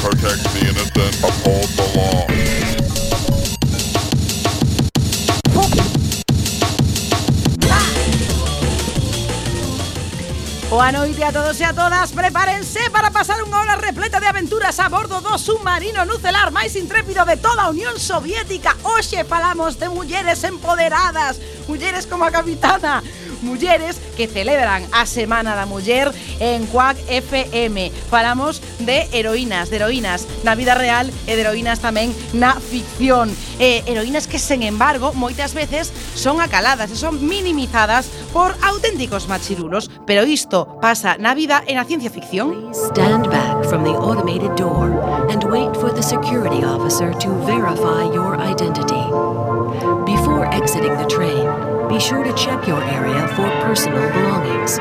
Protect the innocent, uphold the law. Noite a todos e a todas Prepárense para pasar unha hora repleta de aventuras a bordo do submarino nucelar máis intrépido de toda a Unión Soviética Hoxe falamos de mulleres empoderadas Mulleres como a capitana mulleres que celebran a Semana da Muller en Cuac FM. Falamos de heroínas, de heroínas na vida real e de heroínas tamén na ficción. Eh, heroínas que, sen embargo, moitas veces son acaladas e son minimizadas por auténticos machirulos, pero isto pasa na vida e na ciencia ficción. Stand back from the automated door and wait for the security officer to verify your identity. Exiting the train, be sure to check your area for personal belongings.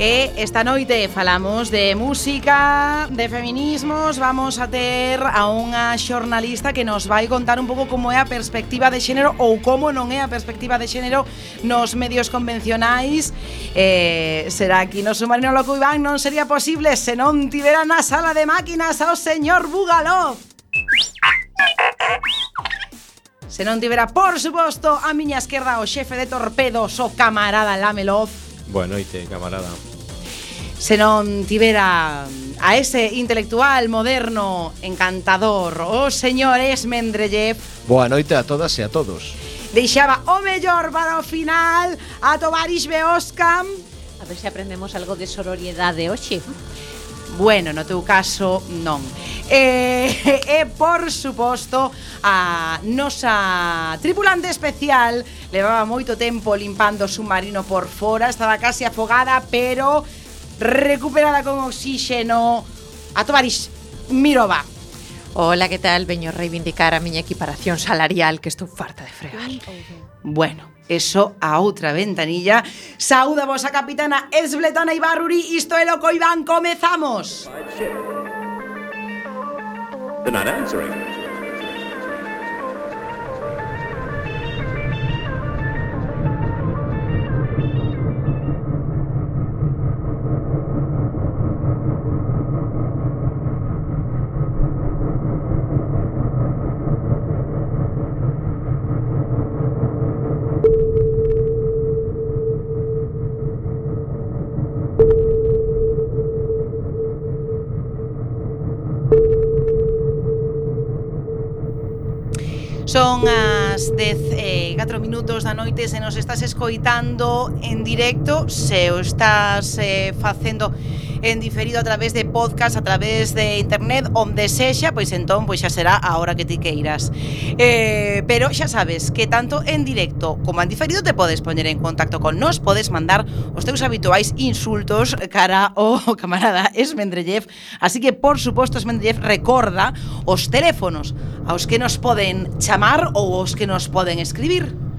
E esta noite falamos de música, de feminismos, vamos a ter a unha xornalista que nos vai contar un pouco como é a perspectiva de xénero ou como non é a perspectiva de xénero nos medios convencionais. Eh, será aquí no submarino loco Iván, non sería posible se non tivera na sala de máquinas ao señor Bugalov. Se non tivera, por suposto, a miña esquerda o xefe de torpedos, o camarada Lamelov Boa noite, camarada. Se non tivera a ese intelectual moderno, encantador, o señor Esmendrellev. Boa noite a todas e a todos. Deixaba o mellor para o final a Tovarish Beoscam. A ver se aprendemos algo de sororiedade hoxe. Bueno, no teu caso, non. E, eh, e por suposto a nosa tripulante especial levaba moito tempo limpando o submarino por fora, estaba casi afogada, pero recuperada con oxígeno A Tovarish Mirova. Ola, que tal? Veño reivindicar a miña equiparación salarial que estou farta de fregar. Bueno, eso a outra ventanilla. Saúda vos a capitana Esbletana Ibarruri, isto é loco Iván, comezamos. Comezamos. They're not answering. Son as 10 e eh, 4 minutos da noite se nos estás escoitando en directo, se o estás eh, facendo en diferido a través de podcast, a través de internet, onde sexa, pois entón pois xa será a hora que ti queiras. Eh, pero xa sabes que tanto en directo como en diferido te podes poñer en contacto con nós, podes mandar os teus habituais insultos cara ao camarada Esmendrellev, así que por suposto Esmendrellev recorda os teléfonos aos que nos poden chamar ou aos que nos poden escribir.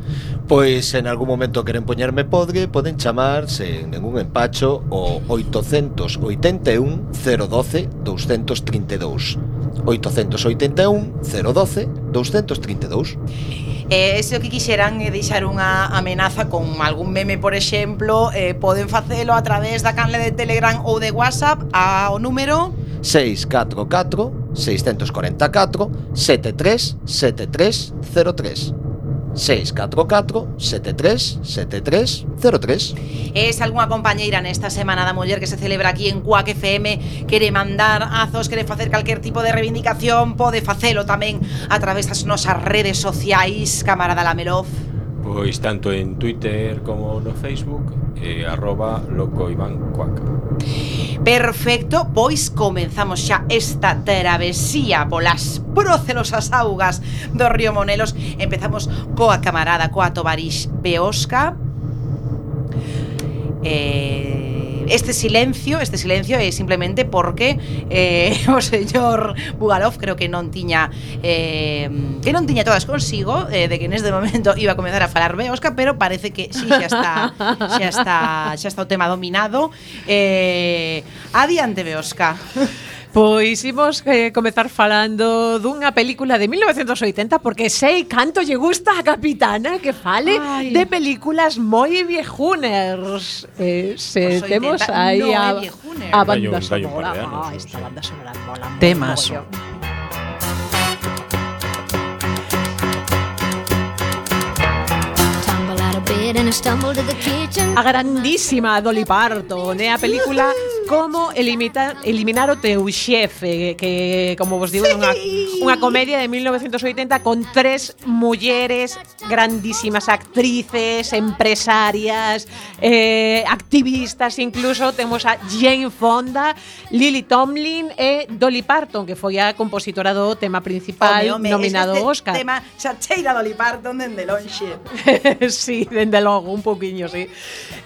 Pois en algún momento queren poñerme podre, poden chamar sen ningún empacho o 881 012 232. 881 012 232. Eh, se o que quixeran é deixar unha amenaza con algún meme, por exemplo, eh, poden facelo a través da canle de Telegram ou de WhatsApp ao número 644 644 737303. 644-737303 Es algunha compañeira nesta semana da muller que se celebra aquí en Cuac FM Quere mandar azos, quere facer calquer tipo de reivindicación? Pode facelo tamén a través das nosas redes sociais Camarada Lamelov? Pois tanto en Twitter como no Facebook eh, Arroba loco Iván Cuac Perfecto, pois comenzamos xa esta travesía polas procelosas augas do río Monelos. Empezamos coa camarada, coa Tovarix Beosca. Eh, este silencio, este silencio é simplemente porque eh, o señor Bugalov creo que non tiña eh, que non tiña todas consigo eh, de que neste momento iba a comenzar a falar Beosca, pero parece que sí, xa está xa está, xa está o tema dominado. Eh, adiante Beosca. Pois imos eh, comezar falando dunha película de 1980 porque sei canto lle gusta a capitana que fale Ai. de películas moi viejuners. Eh, se 80 temos aí no a, a banda un- sonora. Ah, esta banda sonora mola kitchen. A grandísima Dolly Parton, é a película como eliminar, eliminar o teu xefe, que como vos digo, sí. unha, unha comedia de 1980 con tres mulleres grandísimas actrices, empresarias, eh, activistas incluso, temos a Jane Fonda, Lily Tomlin e Dolly Parton, que foi a compositora do tema principal home, home, nominado este Oscar. tema xa cheira Dolly Parton dende lonxe. sí, dende logo, un poquiño, sí.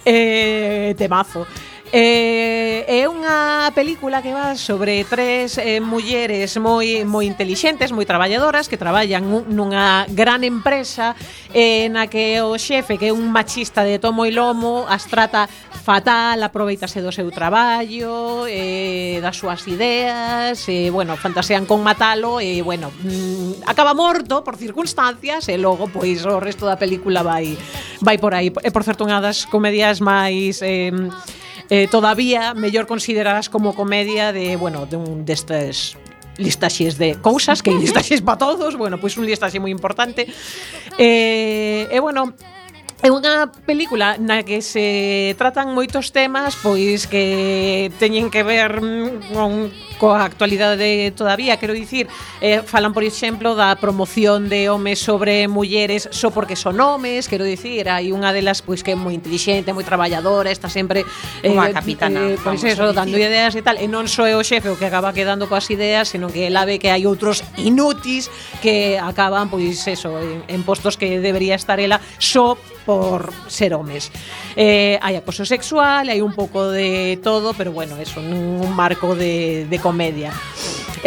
Eh, temazo. Eh, é unha película que va sobre tres eh, mulleres moi moi intelixentes, moi traballadoras que traballan nunha gran empresa eh, na que o xefe que é un machista de tomo e lomo as trata fatal, aproveitase do seu traballo, eh, das súas ideas, eh, bueno, fantasean con matalo e eh, bueno, mm, acaba morto por circunstancias e logo pois o resto da película vai vai por aí. É por certo unha das comedias máis eh, eh, todavía mellor considerarás como comedia de, bueno, de un destes listaxes de cousas, que hai listaxes para todos, bueno, pois pues un listaxe moi importante. Eh, e bueno, É unha película na que se tratan moitos temas pois que teñen que ver mm, con coa actualidade todavía, quero dicir, eh, falan, por exemplo, da promoción de homes sobre mulleres só porque son homes, quero dicir, hai unha delas pois que é moi intelixente, moi traballadora, está sempre eh, unha capitana, eh, pois eso, dando ideas e tal, e non só é o xefe o que acaba quedando coas ideas, senón que ela ve que hai outros inútis que acaban pois eso, en, en postos que debería estar ela só por ser homes. Eh, hai acoso sexual, hai un pouco de todo, pero bueno, eso, nun marco de, de comedia.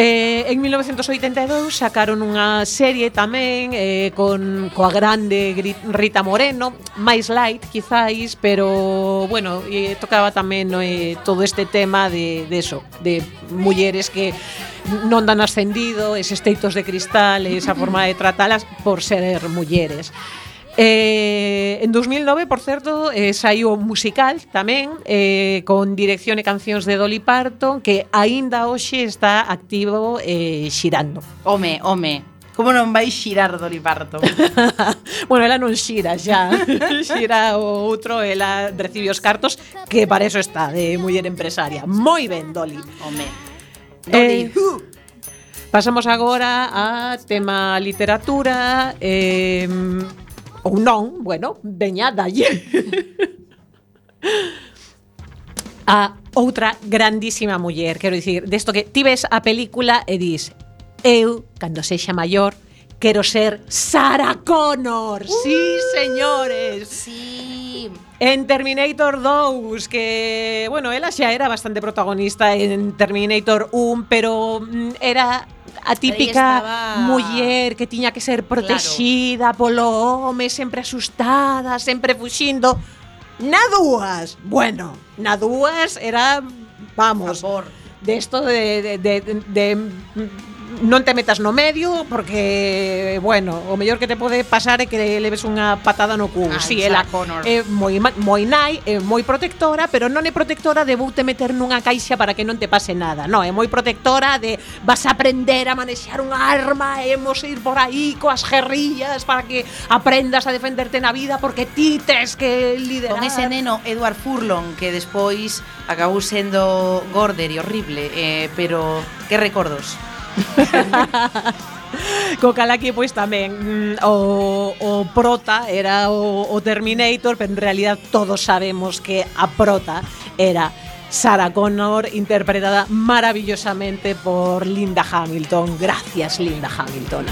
Eh, en 1982 sacaron unha serie tamén eh, con coa grande Rita Moreno, máis light quizáis, pero bueno, eh, tocaba tamén eh, todo este tema de, de eso, de mulleres que non dan ascendido, eses teitos de cristal, esa forma de tratalas por ser mulleres. Eh, en 2009, por certo, eh, saiu un musical tamén eh, con dirección e cancións de Dolly Parton que aínda hoxe está activo eh, xirando. Home, home, Como non vai xirar Dolly Parton? bueno, ela non xira xa Xira o outro Ela recibe os cartos Que para eso está De muller empresaria Moi ben, Dolly Home eh, Dolly eh, uh. Pasamos agora a tema literatura eh, ou non, bueno, veña dalle. a outra grandísima muller, quero dicir, desto que ti ves a película e dis, eu, cando sexa maior, quero ser Sarah Connor. Uh, sí, señores. Sí. En Terminator 2, que, bueno, ela xa era bastante protagonista en Terminator 1, pero mm, era a típica estaba- muller que tiña que ser protexida polo home, sempre asustada, sempre fuxindo. Na dúas, bueno, na dúas era, vamos, Por favor. de esto de, de, de, de non te metas no medio porque, bueno, o mellor que te pode pasar é que leves unha patada no cu. Ai, si, sí, ela Connor. é moi, moi nai, é moi protectora, pero non é protectora de vou te meter nunha caixa para que non te pase nada. Non, é moi protectora de vas a aprender a manexar unha arma e hemos ir por aí coas guerrillas para que aprendas a defenderte na vida porque ti tes que liderar. Con ese neno Edward Furlong que despois acabou sendo gorder e horrible, eh, pero que recordos? Co cal pois tamén mm, o, o prota era o, o Terminator, pero en realidad todos sabemos que a prota era Sarah Connor, interpretada maravillosamente por Linda Hamilton. Gracias, Linda Hamilton.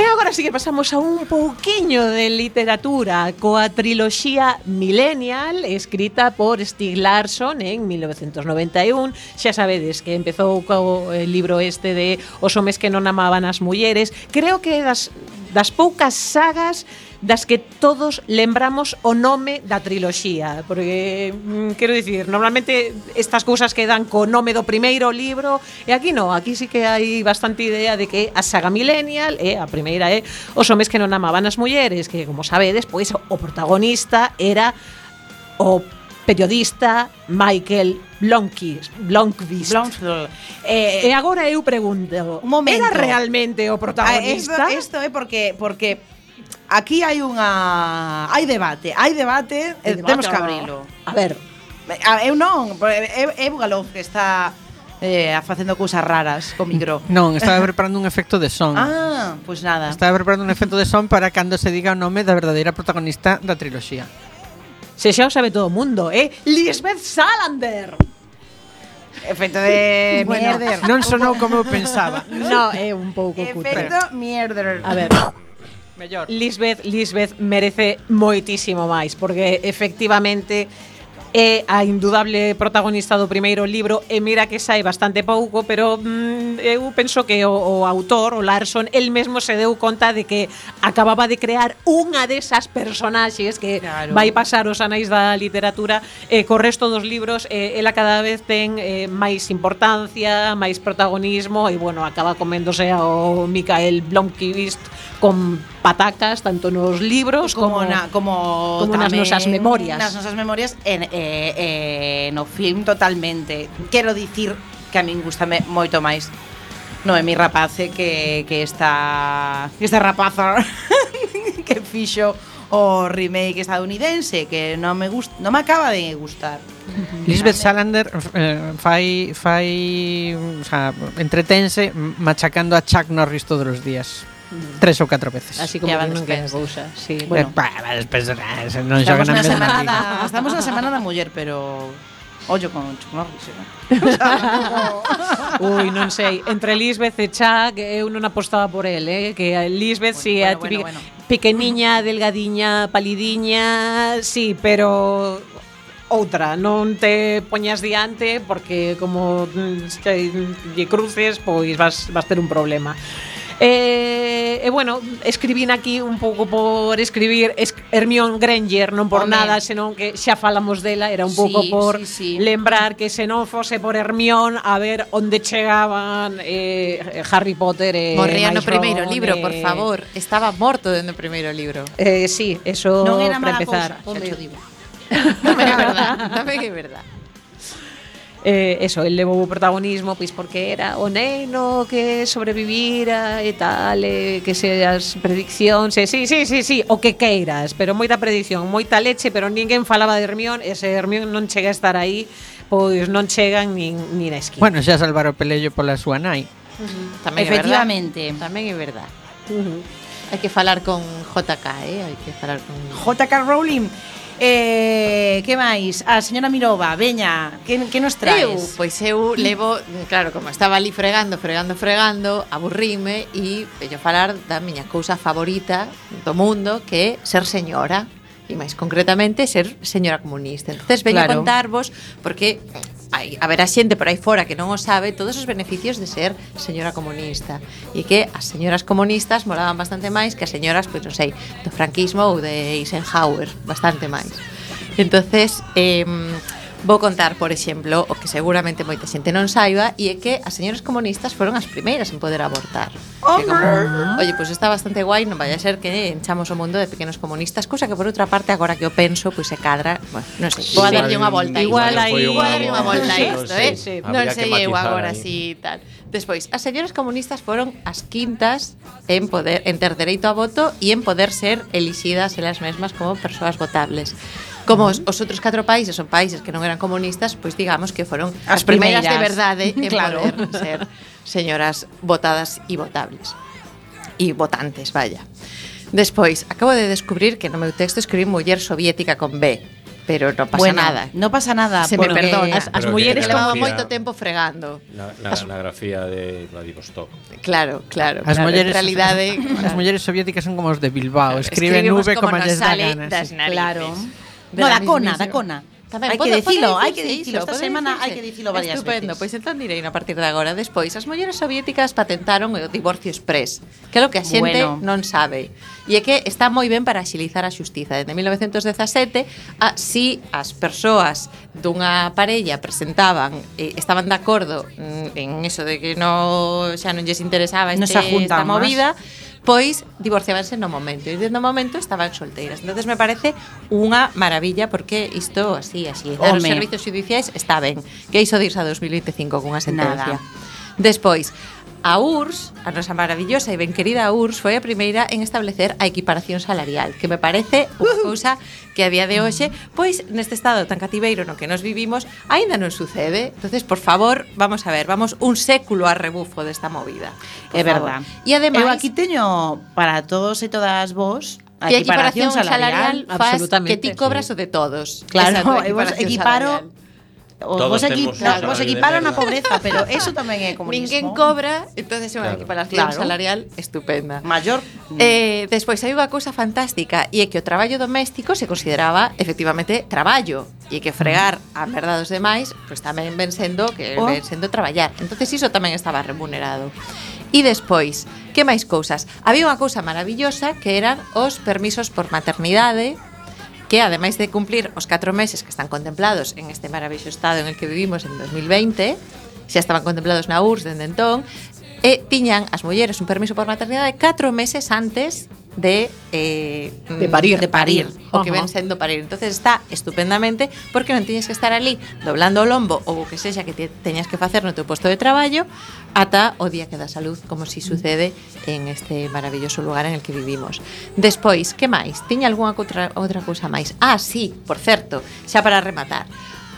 E agora sí que pasamos a un pouquiño de literatura coa triloxía Millennial escrita por Stieg Larsson en 1991. Xa sabedes que empezou co eh, libro este de Os homes que non amaban as mulleres. Creo que das, das poucas sagas das que todos lembramos o nome da triloxía, porque mm, quero dicir, normalmente estas cousas quedan co nome do primeiro libro e aquí no, aquí sí que hai bastante idea de que a saga Millennial é eh, a primeira é eh, os homes que non amaban as mulleres, que como sabedes, pois o protagonista era o periodista Michael Blomkis, Blomkvist. eh, e agora eu pregunto, un momento. era realmente o ah, protagonista? Isto é eh, porque porque Aquí hai unha hai debate, hai debate, e debate temos que ah. abrilo. A ver. Eu non, é eu Galof que está eh, facendo cousas raras co micro. Non, estaba preparando un efecto de son. Ah, pois pues nada. Estaba preparando un efecto de son para cando se diga o nome da verdadeira protagonista da triloxía. Se xa o sabe todo o mundo, eh? Lisbeth Salander. Efecto de bueno, mierder. Non sonou como eu pensaba. No, é eh, un pouco cutre. Efecto mierder. A ver. mellor. Lisbeth, Lisbeth merece moitísimo máis, porque efectivamente é a indudable protagonista do primeiro libro e mira que sai bastante pouco, pero mm, eu penso que o, o autor, o Larson, el mesmo se deu conta de que acababa de crear unha desas personaxes que claro. vai pasar os anais da literatura e eh, co resto dos libros eh, ela cada vez ten eh, máis importancia, máis protagonismo e bueno, acaba coméndose ao Mikael Blomkvist con patacas tanto nos libros como como, na, como, como nas nosas memorias. Nas nosas memorias en, en eh, eh, no film totalmente. Quero dicir que a min gustame moito máis Noemi Rapace que, que esta, esta rapaza que fixo o remake estadounidense que non me gust, non me acaba de gustar. Lisbeth Salander eh, fai fai, o sea, entretense machacando a Chuck Norris todos os días tres ou catro veces. Así como non que cousa, sí. Bueno. Eh, pa, despois, non xogan na mesma liga. Estamos na semana da muller, pero ollo con Chuck Norris. Ui, non sei, entre Lisbeth e Chuck eh, eu non apostaba por el, eh, que a Lisbeth bueno, si bueno, a típica bueno, bueno. pequeniña, delgadiña, palidiña, sí, pero outra, non te poñas diante porque como lle cruces, pois vas vas ter un problema. E, eh, e bueno, escribín aquí un pouco por escribir es Hermión Granger, non por Home. nada, senón que xa falamos dela, era un pouco sí, por sí, sí. lembrar que se non fose por Hermión a ver onde chegaban eh, Harry Potter e Morría no primeiro libro, por eh. favor, estaba morto dentro do primeiro libro. Eh, sí, eso non era para empezar. Cousa, xa digo. non é verdad, tamén é verdad eh, eso, el levou o protagonismo pois porque era o neno que sobrevivira e tal, e que se as prediccións, e sí, sí, sí, sí, o que queiras, pero moita predición, moita leche, pero ninguén falaba de Hermión, e se Hermión non chega a estar aí, pois non chegan nin, nin a esquina. Bueno, xa salvar o Pelello pola súa nai. Uh -huh. Tamén Efectivamente. É verdad. Tamén é verdad. Uh -huh. Hai que falar con JK, eh? Hai que falar con... JK Rowling. Eh, que máis? A señora Mirova, veña, que, que nos traes? Eu, pois eu mm. levo, claro, como estaba ali fregando, fregando, fregando, aburrime e veño falar da miña cousa favorita do mundo que é ser señora e máis concretamente ser señora comunista. Entonces veño claro. contarvos porque hai, haberá xente por aí fora que non o sabe todos os beneficios de ser señora comunista e que as señoras comunistas moraban bastante máis que as señoras, pois non sei, do franquismo ou de Eisenhower, bastante máis. Entonces, eh, Vou contar, por exemplo, o que seguramente moita xente non saiba e é que as señoras comunistas foron as primeiras en poder abortar. Hombre. Como, Oye, pois pues está bastante guai, non vai a ser que enchamos o mundo de pequenos comunistas, cousa que por outra parte agora que o penso, pois pues, se cadra, bueno, non sei, vou a darlle unha volta igual aí, igual darlle unha volta a isto, eh? Sí, sí. Non sei eu agora si tal. Despois, as señoras comunistas foron as quintas en poder en ter dereito a voto e en poder ser elixidas elas mesmas como persoas votables. Como os, os outros catro países son países que non eran comunistas, pois digamos que foron as, as primeiras, primeiras de verdade en claro. poder ser señoras votadas e votables. E votantes, vaya. Despois, acabo de descubrir que no meu texto escribí muller soviética con B, pero non pasa bueno, nada. No pasa nada, se porque, me perdona. As, as mulleres levaba moito tempo fregando. Na, na, as, na grafía de Vladivostok. Claro, claro. As claro, mulleres, en realidade, as mulleres soviéticas son como os de Bilbao, escriben, escriben V como, como nos sale das narices. Claro. De no, da Cona, da Cona. Tamén, hai que dicilo, hai que dicilo, esta semana hai que dicilo varias Estupendo. veces. Estupendo, pois entón direi a partir de agora. Despois, as mulleres soviéticas patentaron o divorcio express, que é o que a xente bueno. non sabe. E é que está moi ben para axilizar a xustiza. Desde 1917, a, si as persoas dunha parella presentaban, eh, estaban de acordo mm, en eso de que no, xa non lles interesaba este, no esta movida, más pois divorciábanse no momento e no momento estaban solteiras. Entonces me parece unha maravilla porque isto así, así, dar os servizos judiciais está ben. Que iso dirse a 2025 cunha sentencia. Nada. Despois, A URSS, a nosa maravillosa e ben querida URSS, foi a primeira en establecer a equiparación salarial, que me parece unha cousa que a día de hoxe, pois neste estado tan cativeiro no que nos vivimos, aínda non sucede. Entonces, por favor, vamos a ver, vamos un século a rebufo desta movida. É verdad. E ademais, eu aquí teño para todos e todas vos a que equiparación, equiparación salarial, salarial faz que ti cobras sí. o de todos. Claro, Esa, equiparo salarial Os Todos vos, equi temos no, vos equiparon a pobreza, pero eso tamén é comunismo. Ninguén cobra, entonces é unha claro. equiparación claro. salarial estupenda. Maior. Eh, despois hai unha cousa fantástica e é que o traballo doméstico se consideraba efectivamente traballo e que fregar a merda dos demais, pois pues, tamén ven sendo que oh. ven sendo traballar. Entonces iso tamén estaba remunerado. E despois, que máis cousas? Había unha cousa maravillosa que eran os permisos por maternidade, que ademais de cumplir os 4 meses que están contemplados en este maravilloso estado en el que vivimos en 2020, xa estaban contemplados na URSS dende entón, e tiñan as mulleres un permiso por maternidade 4 meses antes de, eh, mm, de parir. De parir o que ven sendo parir. Entonces está estupendamente porque non tiñes que estar ali doblando o lombo ou o que sexa que te, teñas que facer no teu posto de traballo ata o día que das a luz, como si sucede en este maravilloso lugar en el que vivimos. Despois, que máis? Tiña algunha outra, outra cousa máis? Ah, sí, por certo, xa para rematar.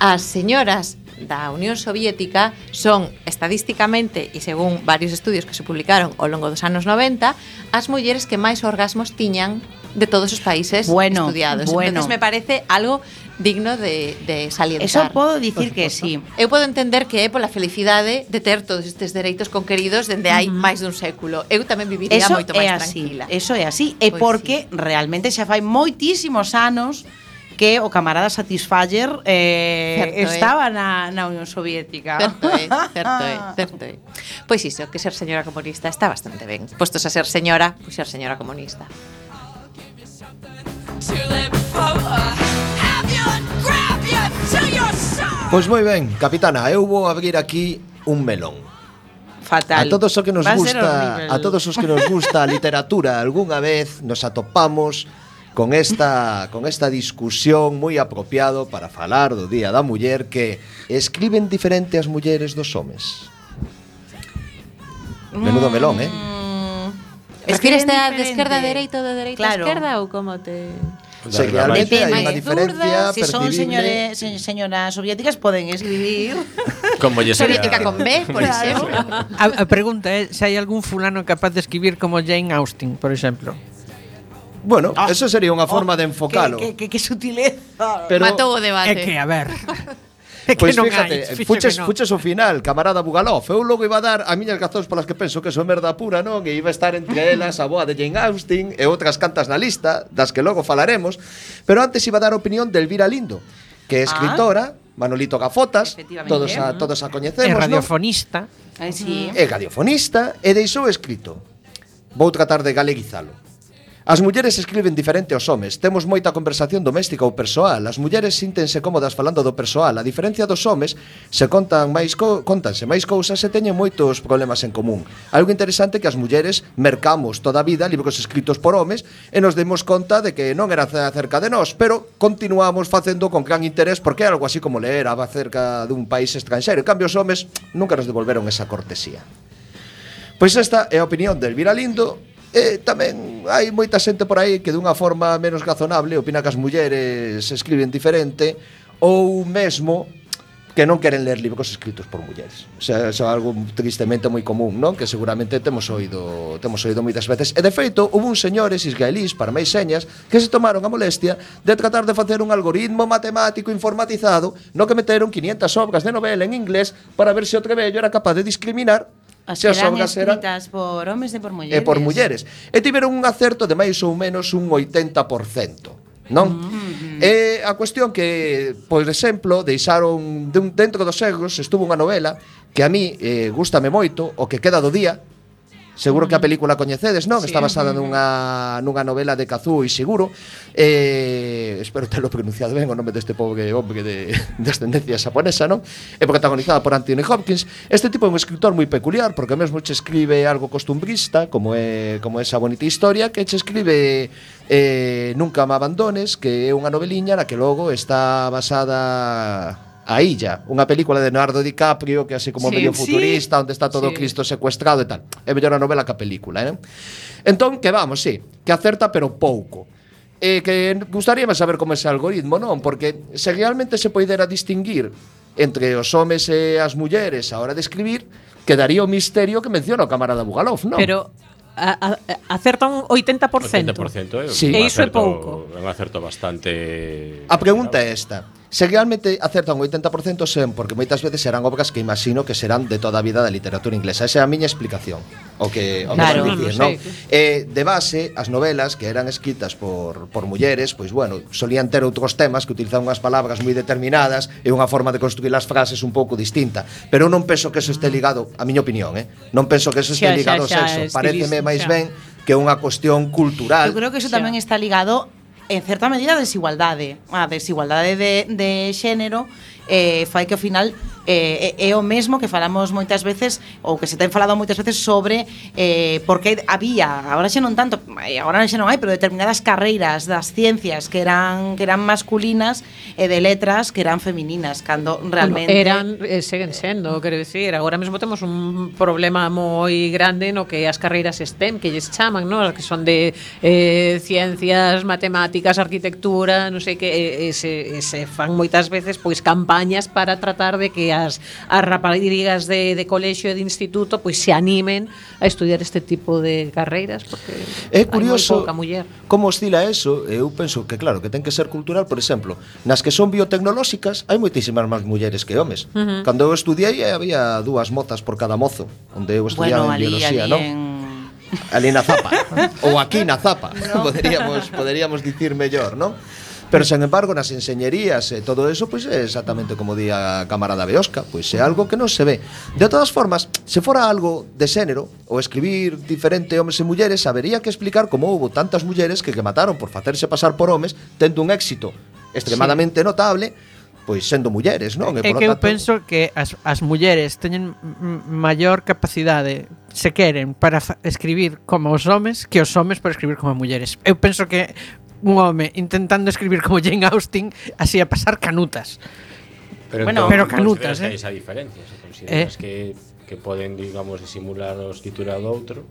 As señoras da Unión Soviética son estadísticamente e según varios estudios que se publicaron ao longo dos anos 90 as mulleres que máis orgasmos tiñan de todos os países bueno, estudiados. Bueno. Entonces me parece algo digno de, de salientar. Eso podo dicir que sí. Eu podo entender que é pola felicidade de ter todos estes dereitos conqueridos dende hai uh -huh. máis dun século. Eu tamén viviría Eso moito máis así. tranquila. Eso é así. E pois porque sí. realmente xa fai moitísimos anos que o camarada Satisfyer eh, certo, eh. estaba eh. na, na Unión Soviética. Certo, é, certo, é, eh, certo. É. Pois iso, que ser señora comunista está bastante ben. Postos a ser señora, pois ser señora comunista. Pois moi ben, capitana, eu vou abrir aquí un melón fatal. A todos os que nos gusta, a todos os que nos gusta a literatura, algunha vez nos atopamos con esta con esta discusión moi apropiado para falar do Día da Muller que escriben diferente as mulleres dos homes. Menudo mm. melón, eh? Refíreste a de esquerda a dereita ou de dereita claro. a esquerda ou como te... Se realmente hai unha diferencia Si son señores, señoras soviéticas poden escribir Como lle soviética con B, por exemplo. A, a pregunta eh, é se hai algún fulano capaz de escribir como Jane Austen, por exemplo. Bueno, ah. eso sería unha oh, forma oh, de enfocalo. Que, que, que, que sutileza. Pero, Matou o debate. É que, a ver... É que pois non fíjate, hai, fuches, que non. fuches o final, camarada Bugalov. Eu logo iba a dar a miñas gazóns polas que penso que son merda pura, non? E iba a estar entre elas a boa de Jane Austen e outras cantas na lista, das que logo falaremos. Pero antes iba a dar a opinión de Elvira Lindo, que é ah. escritora, ah. Manolito Gafotas, todos a, todos a coñecemos, É radiofonista. Non? Ay, sí. É radiofonista e deixou escrito. Vou tratar de galeguizalo. As mulleres escriben diferente aos homes. Temos moita conversación doméstica ou persoal. As mulleres síntense cómodas falando do persoal. A diferencia dos homes, se contan máis co contanse máis cousas e teñen moitos problemas en común. Algo interesante que as mulleres mercamos toda a vida libros escritos por homes e nos demos conta de que non era acerca de nós, pero continuamos facendo con gran interés porque é algo así como leer acerca dun país estranxeiro. En cambio, os homes nunca nos devolveron esa cortesía. Pois esta é a opinión de Elvira Lindo E tamén hai moita xente por aí que dunha forma menos razonable opina que as mulleres escriben diferente ou mesmo que non queren ler libros escritos por mulleres. O sea, é algo tristemente moi común, non? Que seguramente temos oído, temos oído moitas veces. E de feito, houve uns señores israelís, para máis señas, que se tomaron a molestia de tratar de facer un algoritmo matemático informatizado no que meteron 500 obras de novela en inglés para ver se o trebello era capaz de discriminar As se as obras eran por homes e por mulleres. E por mulleres. E tiveron un acerto de máis ou menos un 80%, non? Mm -hmm. E a cuestión que, por exemplo, deixaron dentro dos egos estuvo unha novela que a mí eh, gustame moito, o que queda do día, Seguro que a mm. película coñecedes, non? Sí. Está basada mm, mm. nunha, nunha novela de Kazuo Ishiguro eh, Espero telo pronunciado ben o nome deste pobre hombre de, de ascendencia xaponesa, non? É protagonizada por Anthony Hopkins Este tipo é un escritor moi peculiar Porque mesmo che escribe algo costumbrista Como é como esa bonita historia Que che escribe eh, Nunca me abandones Que é unha noveliña na que logo está basada A Illa, unha película de Leonardo DiCaprio que así como sí, medio sí. futurista, onde está todo sí. Cristo secuestrado e tal. É mellor a novela que a película, eh? Entón, que vamos, sí, que acerta pero pouco. Eh, que gustaríame saber como ese algoritmo, non? Porque se realmente se poidera distinguir entre os homes e as mulleres a hora de escribir, quedaría o misterio que menciona o camarada Bugalov, non? Pero a, a, acerta un 80%. 80% é, sí. e iso é pouco. Un acerto bastante... A pregunta é esta. Se realmente acertan o 80% sen porque moitas veces serán obras que imagino que serán de toda a vida da literatura inglesa. Esa é a miña explicación. O que o claro, que dicir, non? Sí. Eh, de base, as novelas que eran escritas por, por mulleres, pois bueno, solían ter outros temas que utilizaban unhas palabras moi determinadas e unha forma de construir as frases un pouco distinta. Pero eu non penso que eso este ligado, a miña opinión, eh? non penso que eso este ligado xa, xa, ao sexo. Xa, Pareceme máis ben que unha cuestión cultural. Eu creo que eso tamén está ligado en certa medida, desigualdade. A desigualdade de, de xénero eh, fai que ao final Eh, eh, é o mesmo que falamos moitas veces ou que se ten falado moitas veces sobre eh, por que había, agora xa non tanto, eh, agora xa non hai, pero determinadas carreiras das ciencias que eran que eran masculinas e de letras que eran femininas, cando realmente bueno, eran eh, seguen sendo, quero dicir, agora mesmo temos un problema moi grande no que as carreiras STEM que lles chaman, no, as que son de eh, ciencias, matemáticas, arquitectura, non sei que eh, se, se fan moitas veces pois campañas para tratar de que as, as raparigas de, de colexio e de instituto pois se animen a estudiar este tipo de carreiras porque é curioso hai moi pouca muller. como oscila eso eu penso que claro que ten que ser cultural por exemplo nas que son biotecnolóxicas hai moitísimas máis mulleres que homes uh -huh. cando eu estudiei había dúas motas por cada mozo onde eu estudiaba bueno, en ali, biología ali non? En... Ali na zapa ou aquí na zapa no. poderíamos poderíamos dicir mellor non Pero, sen embargo, nas enseñerías e todo eso, pois pues, é exactamente como di a camarada Beosca, pois pues, é algo que non se ve. De todas formas, se fora algo de xénero, ou escribir diferente homes e mulleres, habería que explicar como houbo tantas mulleres que que mataron por facerse pasar por homes, tendo un éxito extremadamente sí. notable, pois sendo mulleres, non? É que eu tanto... penso que as, as mulleres teñen maior capacidade se queren para escribir como os homes que os homes para escribir como mulleres. Eu penso que un home intentando escribir como Jane Austen así a pasar canutas. Pero, bueno, pero canutas, eh? Que hai esa diferencia, se consideras eh? que, que poden, digamos, disimular o escritura do outro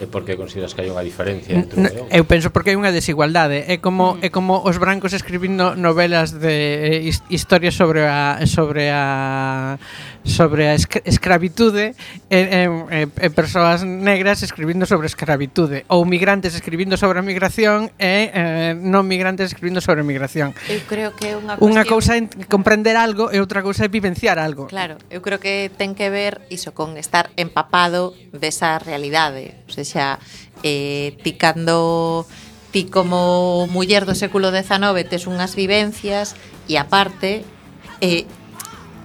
E por que consideras que hai unha diferencia entre no, Eu penso porque hai unha desigualdade, é como mm. é como os brancos escribindo novelas de eh, historias sobre a sobre a sobre a escravitude e, e, e persoas negras escribindo sobre escravitude ou migrantes escribindo sobre a migración e eh, non migrantes escribindo sobre a migración. Eu creo que é unha cuestión... Unha cousa é comprender algo e outra cousa é vivenciar algo. Claro, eu creo que ten que ver iso con estar empapado desa realidade, o sea, xa eh, ti cando ti como muller do século XIX tes unhas vivencias e aparte eh,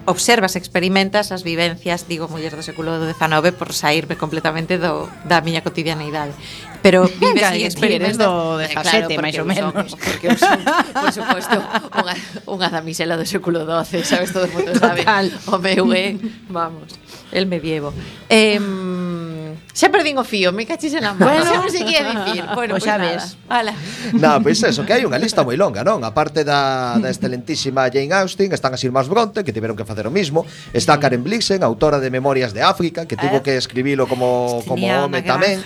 observas, experimentas as vivencias, digo, muller do século XIX por saírme completamente do, da miña cotidianeidade. Pero vives e experimentas... do 17, eh, máis ou menos. Son, porque eu son, por suposto, unha, unha damisela do século XII, sabes, todo o mundo sabe. Total. O meu é, vamos, el medievo. Eh, Xa perdín o fío, me cachis en a mano. Bueno. Xa non sei que dicir. Bueno, pois pues xa nada. ves. Ala. Na, pois pues eso, que hai unha lista moi longa, non? A parte da, da excelentísima Jane Austen, están as irmás Bronte, que tiveron que facer o mismo. Está Karen Blixen, autora de Memorias de África, que tivo que escribilo como, como home tamén.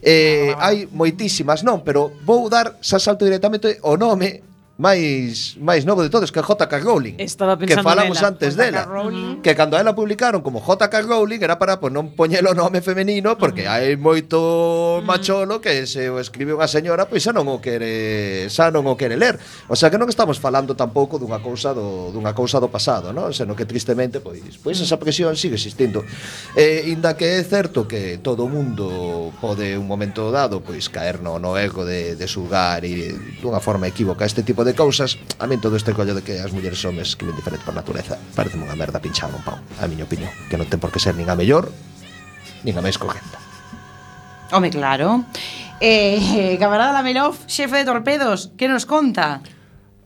Eh, hai moitísimas, non, pero vou dar xa salto directamente o nome máis máis novo de todos que J.K. Rowling. Estaba pensando que falamos nela, antes dela, Rowling. que cando a ela publicaron como J.K. Rowling era para pues, non poñelo nome femenino porque hai moito macholo que se o escribe unha señora pois xa non o quere xa non o quere ler. O sea que non estamos falando tampouco dunha cousa do dunha cousa do pasado, non? Senón que tristemente pois pois esa presión sigue existindo. Eh, inda que é certo que todo o mundo pode un momento dado pois caer no, no ego de, de sugar e dunha forma equívoca este tipo de cousas A min todo este collo de que as mulleres homes que diferente por natureza Parece unha merda pinchada un pau, a miña opinión Que non ten por que ser nin a mellor, nin a máis cogenta Home, claro Eh, eh camarada Lamelov, xefe de torpedos, que nos conta?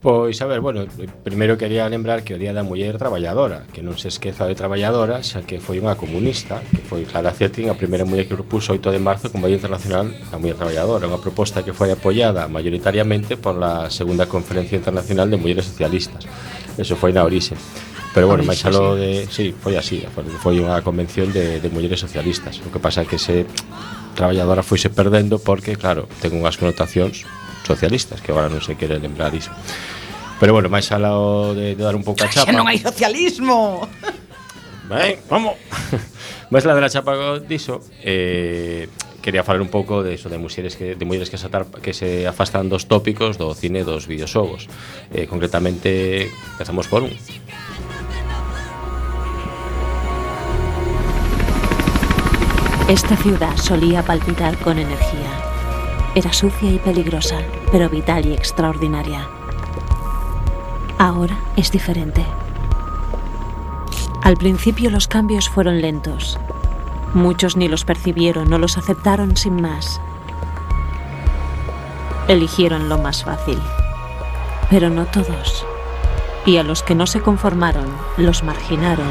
Pois, a ver, bueno, primeiro quería lembrar que o Día da Muller Traballadora, que non se esqueza de traballadora, xa que foi unha comunista, que foi Clara Zetkin, a primeira muller que propuso 8 de marzo como Día Internacional da Muller Traballadora, unha proposta que foi apoiada mayoritariamente por la Segunda Conferencia Internacional de Mulleres Socialistas. Eso foi na orixe. Pero bueno, máis aló de... Sí, foi así, foi unha convención de, de mulleres socialistas. O que pasa é que se traballadora foise perdendo porque, claro, ten unhas connotacións socialistas, que agora non se quere lembrar iso. Pero bueno, máis alao de, de dar un pouco a chapa. Xa non hai socialismo. Ben, vamos. máis la de la chapa diso, eh, quería falar un pouco de eso de mulleres que de mulleres que se atar, que se afastan dos tópicos do cine e dos videoxogos. Eh, concretamente, empezamos por un. Esta ciudad solía palpitar con energía. Era sucia y peligrosa, pero vital y extraordinaria. Ahora es diferente. Al principio los cambios fueron lentos. Muchos ni los percibieron o los aceptaron sin más. Eligieron lo más fácil. Pero no todos. Y a los que no se conformaron, los marginaron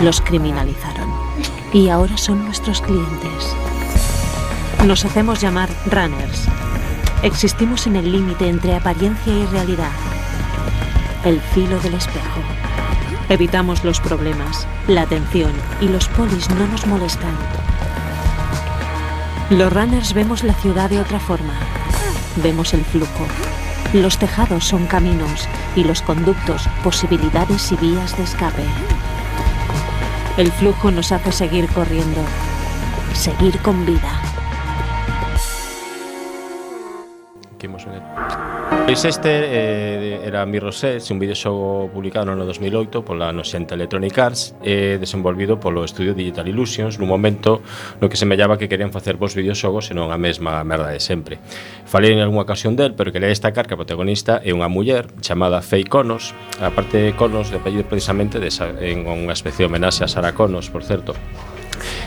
y los criminalizaron. Y ahora son nuestros clientes. Nos hacemos llamar runners. Existimos en el límite entre apariencia y realidad. El filo del espejo. Evitamos los problemas, la atención y los polis no nos molestan. Los runners vemos la ciudad de otra forma. Vemos el flujo. Los tejados son caminos y los conductos posibilidades y vías de escape. El flujo nos hace seguir corriendo, seguir con vida. Pois este eh, era Mirror's Edge, un videoxogo publicado no 2008 pola noxenta Electronic Arts e eh, desenvolvido polo estudio Digital Illusions nun momento no que semellaba que querían facer vos videoxogos e non a mesma merda de sempre. Falei en algunha ocasión del, pero quería destacar que a protagonista é unha muller chamada Faye Conos, a parte de Conos de apellido precisamente de esa, en unha especie de homenaxe a Sara Conos, por certo.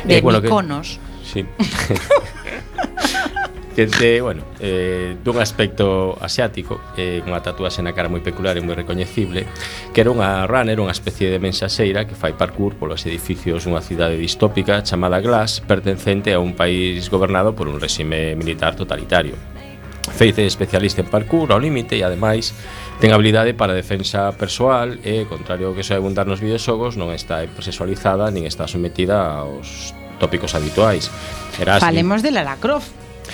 De eh, bueno, Conos. Que, sí. que de, bueno, eh, dun aspecto asiático, eh, unha tatuaxe na cara moi peculiar e moi recoñecible, que era unha runner, unha especie de mensaxeira que fai parkour polos edificios dunha cidade distópica chamada Glass, pertencente a un país gobernado por un réxime militar totalitario. Feice especialista en parkour ao límite e ademais ten habilidade para defensa persoal e, contrario ao que soe abundar nos videoxogos, non está hipersexualizada nin está sometida aos tópicos habituais. Erasmi. Falemos de Lara Croft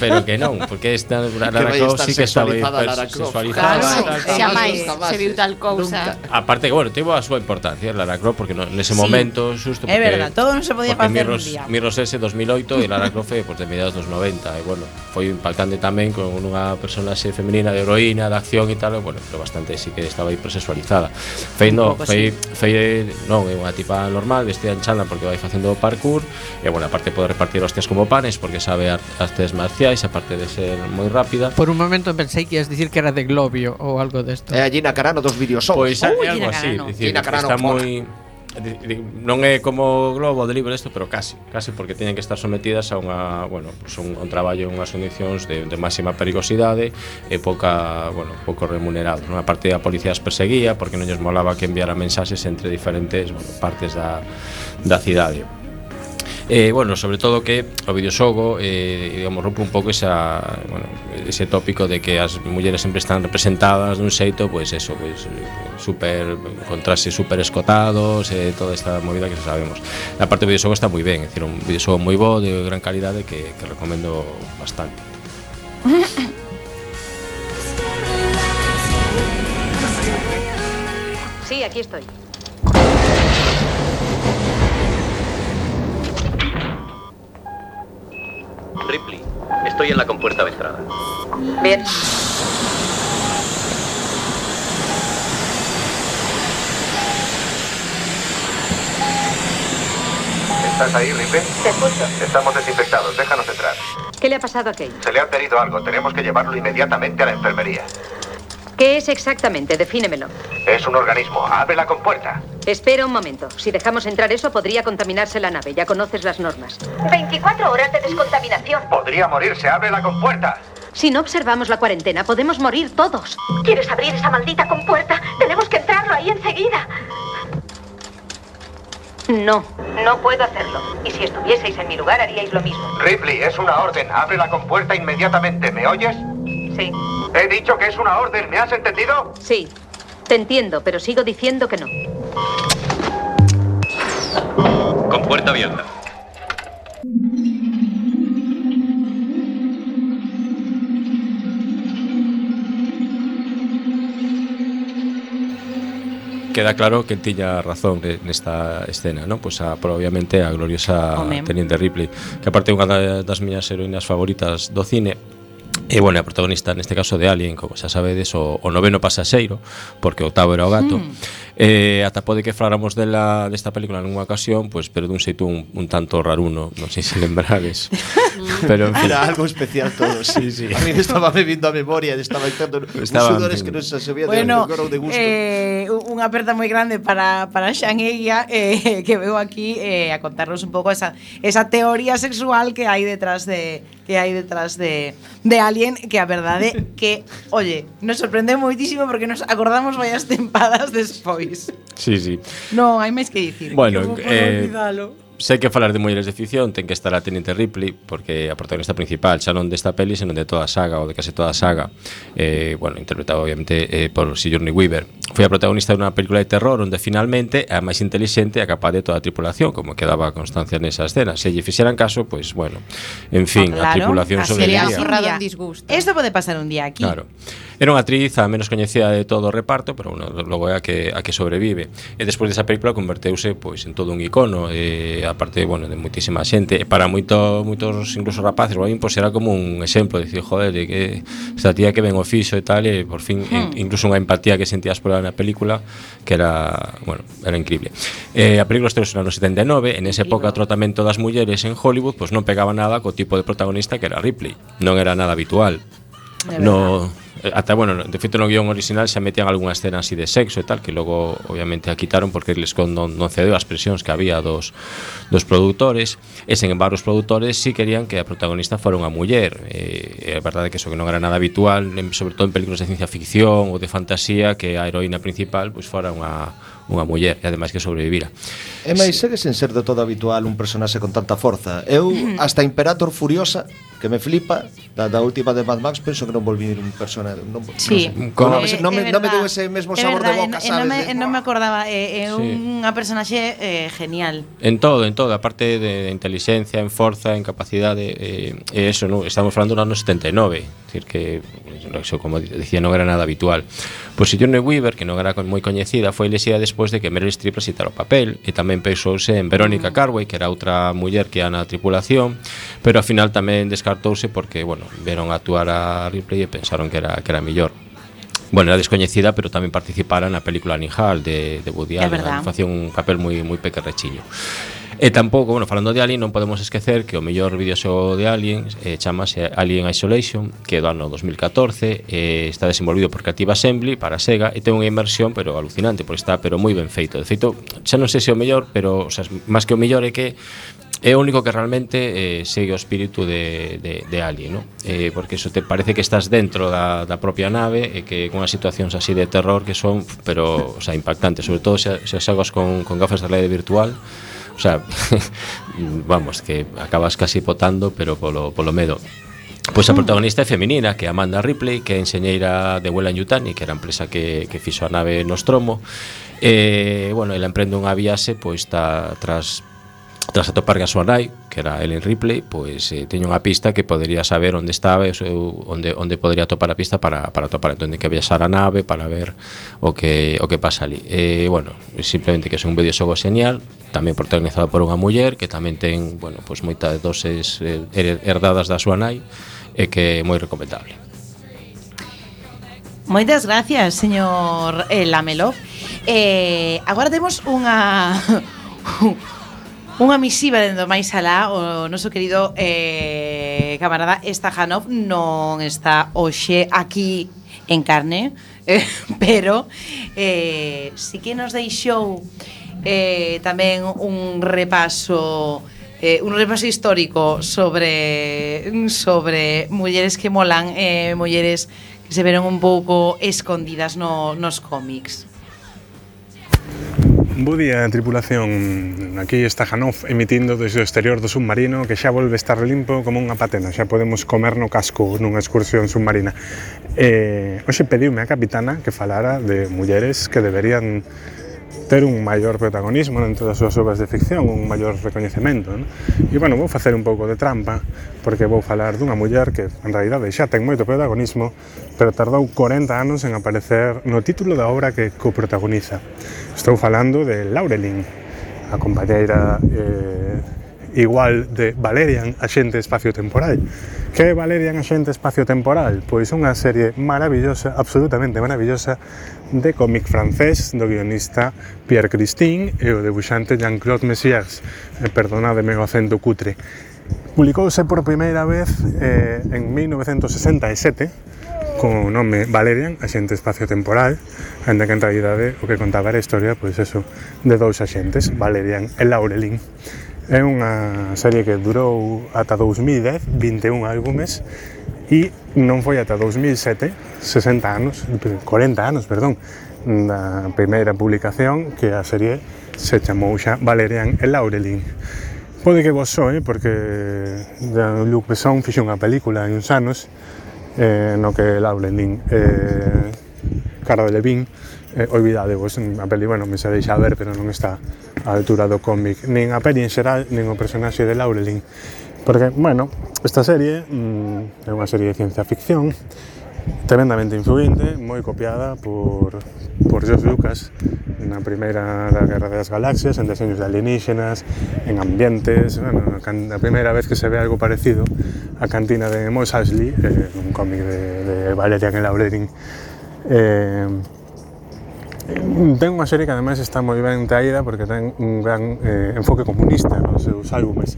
pero que non, porque esta Lara Croft sí que estaba sexualizada. Claro, xamais se viu tal cousa. Aparte que, bueno, tivo a súa importancia Lara Croft, porque no, nese sí. momento, xusto porque... É verdad, todo non se podía facer Mirros, un día. Mirros S 2008 e Lara Croft pues, de mediados dos 90, e bueno, foi impactante tamén con unha personaxe femenina de heroína, de acción e tal, e, bueno, pero bastante sí que estaba hipersexualizada. Fei, no, fei, fei, non, é unha tipa normal, vestida en chala porque vai facendo parkour, e bueno, aparte pode repartir hostias como panes, porque sabe artes marciais, aparte de ser moi rápida. Por un momento pensei que ias dicir que era de Globio ou algo desto. É eh, a Gina Carano dos videoxogos. Pois é uh, algo así, dicir, está moi non é como Globo de libro isto, pero casi, casi porque teñen que estar sometidas a unha, bueno, pues un, un traballo en unhas condicións de, de máxima perigosidade e pouca, bueno, pouco remunerado, non? A parte da policía as perseguía porque non lles molaba que enviara mensaxes entre diferentes, bueno, partes da da cidade. Eh, bueno, sobre todo que o videoxogo eh, digamos, rompe un pouco esa, bueno, ese tópico de que as mulleres sempre están representadas dun xeito, pois pues eso, pois pues, super contrase super escotados, eh, toda esta movida que sabemos. A parte do videoxogo está moi ben, é dicir, un videoxogo moi bo, de gran calidade que, que recomendo bastante. Sí, aquí estoy. Ripley, estoy en la compuerta de entrada. Bien. ¿Estás ahí, Ripley? Te escucho. Estamos desinfectados, déjanos entrar. ¿Qué le ha pasado a Kate? Se le ha herido algo, tenemos que llevarlo inmediatamente a la enfermería. ¿Qué es exactamente? Defínemelo. Es un organismo, abre la compuerta. Espera un momento. Si dejamos entrar eso, podría contaminarse la nave. Ya conoces las normas. 24 horas de descontaminación. Podría morirse, abre la compuerta. Si no observamos la cuarentena, podemos morir todos. ¿Quieres abrir esa maldita compuerta? Tenemos que entrarlo ahí enseguida. No. No puedo hacerlo. Y si estuvieseis en mi lugar, haríais lo mismo. Ripley, es una orden, abre la compuerta inmediatamente, ¿me oyes? Sí. He dicho que es una orden, ¿me has entendido? Sí. Te entiendo, pero sigo diciendo que no. Con puerta abierta. queda claro que tiña razón nesta escena, non? Pois a, obviamente a gloriosa Home. Teniente Ripley, que aparte é unha das miñas heroínas favoritas do cine. E, bueno, a protagonista neste caso de Alien, como xa sabedes, o, o noveno pasaxeiro, porque o octavo era o gato. Hmm. Eh, ata pode que faláramos dela desta película nunha ocasión, pois, pues, pero dun xeito un, un tanto raruno, non sei se lembrades. Mm. pero en fin. Era algo especial todo, sí, sí. A mí estaba me vindo a memoria, estaba entrando estaba sudores que non se sabía bueno, de, de gusto. Eh, unha aperta moi grande para, para Xan Eguía, eh, que veo aquí eh, a contarnos un pouco esa, esa teoría sexual que hai detrás de que hai detrás de, de Alien que a verdade que, oye, nos sorprende moitísimo porque nos acordamos varias tempadas despois. Luis. Sí, sí. Non, hai máis que dicir. Bueno, que eh, olvidalo sei que falar de mulleres de ficción ten que estar a Teniente Ripley porque a protagonista principal xa non desta peli senón de toda a saga ou de case toda a saga. Eh, bueno, interpretado obviamente eh, por Sigourney Weaver. Foi a protagonista dunha película de terror onde finalmente é a máis inteligente a capaz de toda a tripulación como quedaba constancia nesa escena. Se lle fixeran caso, pois pues, bueno en fin, ah, claro, a tripulación sobreviviría sería un disgusto. Esto pode pasar un día aquí. Claro. Era unha actriz a menos coñecida de todo o reparto, pero bueno, logo é a que, a que sobrevive. E despois desa película converteuse pois en todo un icono, eh, aparte, bueno, de muitísima xente, e eh, para moito, moitos incluso rapaces, bueno, min, pois era como un exemplo, dicir, joder, de que esta tía que ben o fixo e tal, e por fin, hmm. in, incluso unha empatía que sentías por na película, que era, bueno, era increíble. Eh, a película estreou no 79, en esa época o tratamento das mulleres en Hollywood, pois pues, non pegaba nada co tipo de protagonista que era Ripley, non era nada habitual. no Eh, ata, bueno, de feito no guión original xa metían algunha escena así de sexo e tal, que logo obviamente a quitaron porque les con non, non cedeu as presións que había dos, dos produtores, e sen embargo os produtores si sí querían que a protagonista fora unha muller, e, é verdade que eso que non era nada habitual, en, sobre todo en películas de ciencia ficción ou de fantasía, que a heroína principal pois fora unha, unha muller e ademais que sobrevivira. E máis segue sen ser de todo habitual un personaxe con tanta forza. Eu hasta Imperator Furiosa que me flipa da, da última de Mad Max penso que non volví un personaje non, sí, non, con, eh, non, me, non me deu ese mesmo sabor verdad, de boca sabes, non, me, de, non me acordaba é eh, eh, sí. unha personaxe eh, genial. En todo, en todo aparte de, de inteligencia en forza, en capacidade eh, eh, eso, no, estamos falando do ano 79 decir que eso, como dicía non era nada habitual. Pois pues, Sigourney Weaver que non era moi coñecida foi lesida despois de que Meryl Streep recitara o papel e tamén pensouse en Verónica mm. Carway que era outra muller que era na tripulación pero ao final tamén descartouse porque, bueno, veron actuar a Ripley e pensaron que era que era mellor. Bueno, era descoñecida, pero tamén participara na película Nihal de, de Woody Allen, a, facía un papel moi moi pequerrechiño. E tampouco, bueno, falando de Alien, non podemos esquecer que o mellor videoxogo de Alien eh, chamase Alien Isolation, que é do ano 2014, eh, está desenvolvido por Creative Assembly para Sega e ten unha inmersión pero alucinante, porque está pero moi ben feito. De feito, xa non sei se o mellor, pero o sea, máis que o mellor é que é o único que realmente eh, segue o espírito de, de, de Alien ¿no? eh, porque eso te parece que estás dentro da, da propia nave e que con as situacións así de terror que son, pero, o sea, impactantes, sobre todo se, se as con, con gafas de realidade virtual, o sea, vamos, que acabas casi potando, pero polo, polo medo. Pois a mm. protagonista é feminina, que é Amanda Ripley, que é enxeñeira de Huela en Yutani, que era a empresa que, que fixo a nave Nostromo. E, eh, bueno, ela emprende unha viaxe pois, está tras tras atopar a súa nai, que era Ellen Ripley, pois eh, teño unha pista que podería saber onde estaba e onde onde podría atopar a pista para para atopar entón que viaxar a nave para ver o que o que pasa ali. Eh, bueno, simplemente que é un videoxogo genial, tamén protagonizado por unha muller que tamén ten, bueno, pois moitas doses eh, herdadas da súa nai e que é moi recomendable. Moitas gracias, señor eh, Lamelo. Eh, agora temos unha Unha misiva dentro máis alá O noso querido eh, camarada Estajanov non está hoxe aquí en carne eh, Pero eh, si que nos deixou eh, tamén un repaso eh, un repaso histórico sobre sobre mulleres que molan eh, mulleres que se veron un pouco escondidas no, nos cómics. Bo día, tripulación. Aquí está Janov emitindo desde o exterior do submarino que xa volve estar limpo como unha patena. Xa podemos comer no casco nunha excursión submarina. Eh, hoxe pediume a capitana que falara de mulleres que deberían ter un maior protagonismo dentro das súas obras de ficción, un maior recoñecemento. Non? E, bueno, vou facer un pouco de trampa, porque vou falar dunha muller que, en realidade, xa ten moito protagonismo, pero tardou 40 anos en aparecer no título da obra que coprotagoniza. Estou falando de Laurelin, a compañeira eh, igual de Valerian a xente espacio-temporal. Que é Valerian a xente espacio-temporal? Pois unha serie maravillosa, absolutamente maravillosa, de cómic francés do guionista Pierre Christin e o debuxante Jean-Claude Messias. Eh, perdonademe o acento cutre. Publicouse por primeira vez eh, en 1967 con o nome Valerian, Axente Espacio-Temporal, ainda que en realidade o que contaba era a historia, pois eso, de dous axentes, Valerian e Laurelin. É unha serie que durou ata 2010, 21 álbumes, e non foi ata 2007, 60 anos, 40 anos, perdón, da primeira publicación que a serie se chamou xa Valerian e Laurelin. Pode que vos soe, porque Luc Besson fixe unha película en uns anos eh, no que Laurelin eh, Cara de Levin eh, olvidade vos a peli, bueno, me se deixa ver, pero non está a altura do cómic, nin a peli en xeral, nin o personaxe de Laurelin. Porque, bueno, esta serie mm, é unha serie de ciencia ficción tremendamente influente, moi copiada por, por George Lucas na primeira da Guerra das Galaxias, en deseños de alienígenas, en ambientes, bueno, a primeira vez que se ve algo parecido a cantina de Mos Eisley, eh, un cómic de, de Valerian e Laurelin. eh, ten unha serie que ademais está moi ben traída porque ten un gran eh, enfoque comunista nos seus álbumes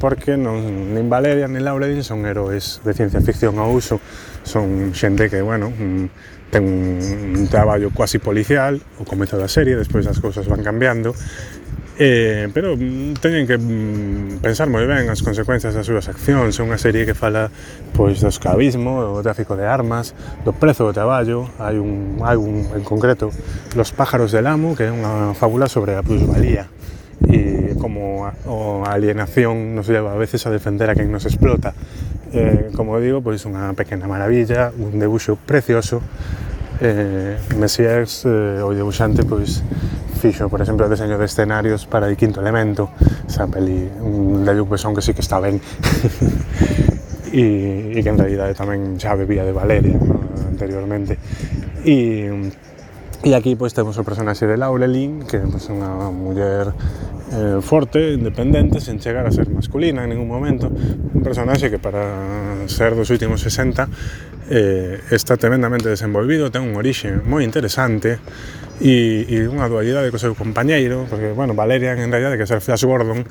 porque non, nin Valeria nin Laura Dean son heróis de ciencia ficción ao uso son xente que, bueno, mm, ten un, un traballo quasi policial o comezo da serie, despois as cousas van cambiando Eh, pero mm, teñen que mm, pensar moi ben as consecuencias das súas accións. É unha serie que fala pois do esclavismo, do tráfico de armas, do prezo do traballo. Hai un álbum en concreto, Los pájaros del amo, que é unha fábula sobre a plusvalía e como a, a alienación nos leva a veces a defender a quen nos explota. Eh, como digo, pois unha pequena maravilla, un debuxo precioso. eh, Messiers eh, o debuxante pois fixo, por exemplo, o deseño de escenarios para o quinto elemento, esa peli mm, de Luc Besson que sí que está ben. E, e que en realidade tamén xa bebía de Valeria no, anteriormente. E, e aquí pois temos o personaxe de Laurelin que pois, é unha muller eh, forte, independente, sen chegar a ser masculina en ningún momento. Un personaxe que para ser dos últimos 60 eh, está tremendamente desenvolvido, ten un orixe moi interesante e, e unha dualidade co seu compañeiro, porque, bueno, Valerian en realidade que ser Flash Gordon,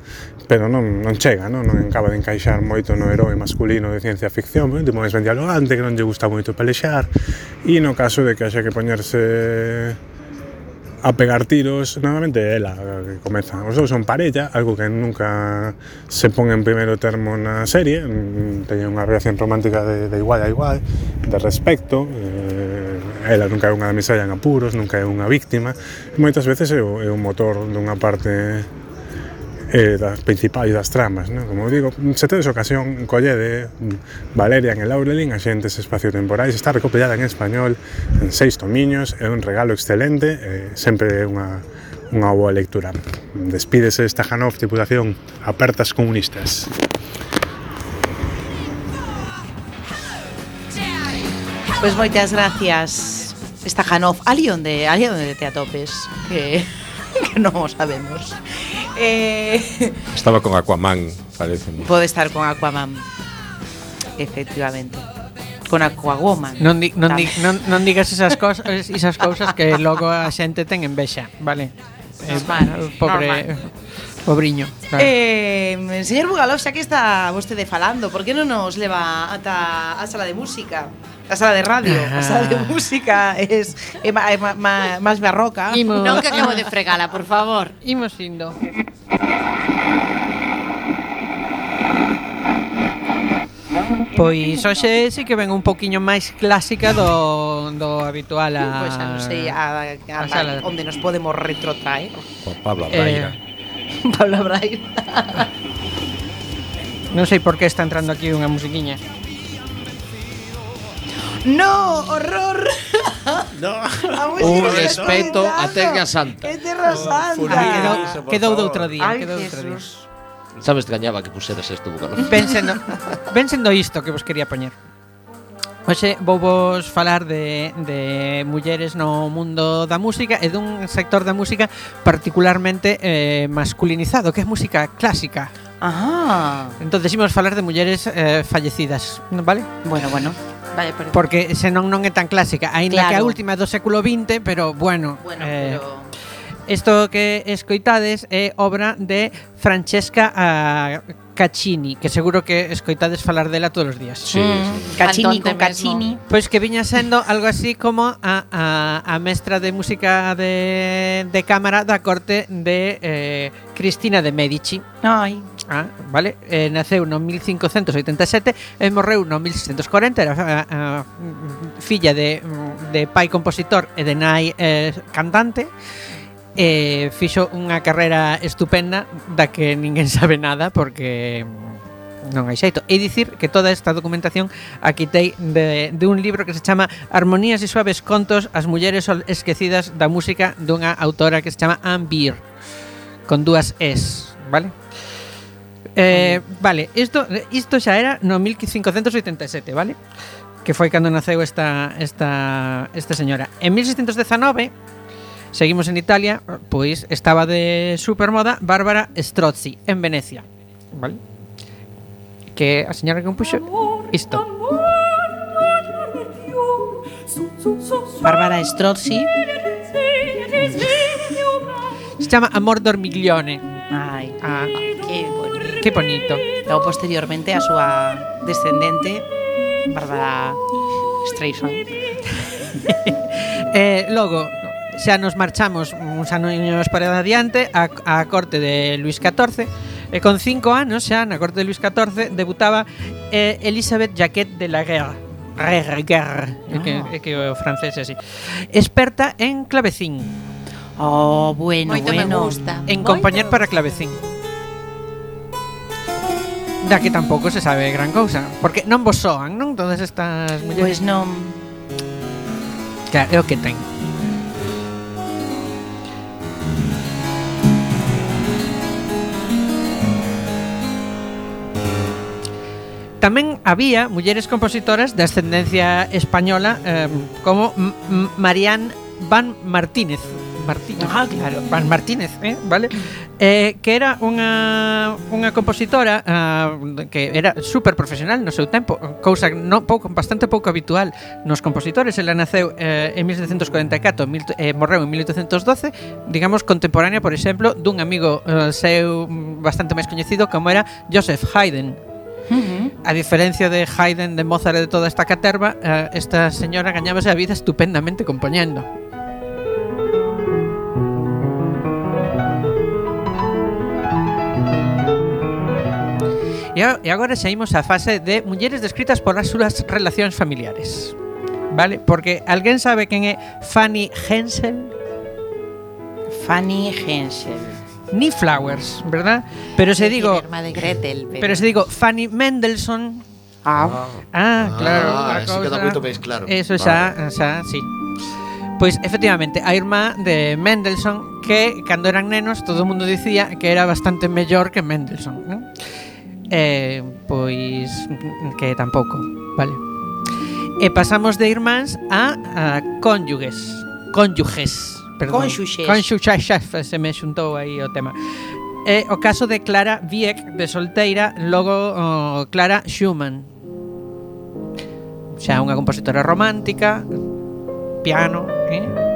pero non, non chega, non, non acaba de encaixar moito no heroe masculino de ciencia ficción, un tipo máis ben dialogante, que non lle gusta moito pelexar, e no caso de que haxa que poñerse a pegar tiros, normalmente ela que comeza. Os dous son parella, algo que nunca se pon en primeiro termo na serie, mm, teñen unha relación romántica de, de igual a igual, de respecto, eh, ela nunca é unha damisella en apuros, nunca é unha víctima, moitas veces é o, é o motor dunha parte eh, das principais das tramas, non? Como digo, se tedes ocasión, collede Valeria en el Laurelin, Axentes Espaciotemporais, está recopilada en español en seis tomiños, é un regalo excelente, eh, sempre é unha, unha boa lectura. Despídese esta Janov, tripulación, apertas comunistas. Pois pues moitas gracias esta Janov. Ali onde, ali onde te atopes, que, que non o sabemos eh... Estaba con Aquaman, parece. Pode estar con Aquaman, efectivamente con Aquagoman. Non, di, non, di, non, non digas esas cosas, esas cousas que logo a xente ten envexa, vale? Eh, normal, eh, pobre normal. Pobriño. Claro. Eh, señor Bugalov, xa que está vostede falando, por que non nos leva ata a sala de música? a sala de radio, a sala de música es é, má, é má, máis barroca. Imos. Non que acabo de fregala, por favor. Imos indo. Pois hoxe sí que ven un poquiño máis clásica do, do habitual a... Uh, pois xa non sei a, a, a, a onde nos podemos retrotraer. Por Pablo eh, Abraira. Eh, Pablo Abraira. non sei por que está entrando aquí unha musiquiña. No, horror. No. Un respeto a Terra Santa. É Terra Santa. Ah, quedou, quedou do outro día, Ay, quedou outro día. Sabes que gañaba que puseras este bucano. Pensendo, pensendo isto que vos quería poñer. Oxe, vou vos falar de, de mulleres no mundo da música e dun sector da música particularmente eh, masculinizado, que é música clásica. Ah. Entón, imos falar de mulleres eh, fallecidas, vale? Bueno, bueno vale, por Porque senón non é tan clásica, aínda claro. que a última do século XX, pero bueno. Bueno, eh, pero Isto que escoitades é obra de Francesca uh, Caccini, que seguro que escoitades falar dela todos os días. Sí, mm. sí. Caccini con Caccini. Pois pues que viña sendo algo así como a, a, a mestra de música de, de cámara da corte de eh, Cristina de Medici. Ai, ah, vale? Eh, naceu no 1587 e morreu no 1640, era a, a, filla de, de pai compositor e de nai eh, cantante, e fixo unha carreira estupenda da que ninguén sabe nada porque non hai xeito. E dicir que toda esta documentación a quitei de, de un libro que se chama Armonías e suaves contos as mulleres esquecidas da música dunha autora que se chama Anne Beer, con dúas es, vale? Eh, vale, isto, isto xa era no 1587, vale? Que foi cando naceu esta, esta, esta señora. En 1619, seguimos en Italia, pois estaba de supermoda Bárbara Strozzi, en Venecia. Vale? Que a señora que compuxo isto. Bárbara Strozzi se chama Amor Dormiglione. Ai, ah, que eh, bonito. Que bonito. Logo posteriormente a súa descendente Bárbara Streisand. eh, logo, xa nos marchamos uns anos para adiante a, a corte de Luis XIV e con cinco anos xa na corte de Luis XIV debutaba eh, Elizabeth Jaquet de la Guerra Guerre, guerre, é que, ah. que o francés así. Experta en clavecín Oh, bueno, Moito bueno. me gusta. En compañer para clavecín. Da que tampouco se sabe gran cousa, porque non vos soan, non todas estas. Pois pues non. Claro, é o que ten. Tamén había mulleres compositoras de ascendencia española eh, como M Marianne Van Martínez, Martínez. Ah, claro. Van Martínez, eh, vale? Eh, que era unha, unha compositora uh, que era super profesional no seu tempo, cousa non pouco, bastante pouco habitual nos compositores. Ela naceu eh, en 1744, mil, eh, morreu en 1812, digamos contemporánea, por exemplo, dun amigo eh, seu bastante máis coñecido como era Joseph Haydn, Uh -huh. A diferencia de Haydn, de Mozart e de toda esta caterva, eh, esta señora gañábase a vida estupendamente compoñendo. E, agora saímos á fase de mulleres descritas por as súas relacións familiares. Vale? Porque alguén sabe quen é Fanny Hensel? Fanny Hensel. Ni Flowers, ¿verdad? Pero se digo Irma de Gretel, pero, Pero se digo Fanny Mendelssohn. Ah, Ah, claro. Ah, a sí queda cousa- moito máis claro. Eso xa, xa, sí. Pois efectivamente, a irmá de Mendelssohn que cando eran nenos todo o mundo dicía que era bastante mellor que Mendelssohn, non? eh, pois que tampouco, vale? E pasamos de irmáns a, a cónyuges, cónyuges, perdón. Cónxuxes. Cónxuxes, se me xuntou aí o tema. É o caso de Clara Wieck, de solteira, logo oh, Clara Schumann. Xa unha compositora romántica, piano, eh?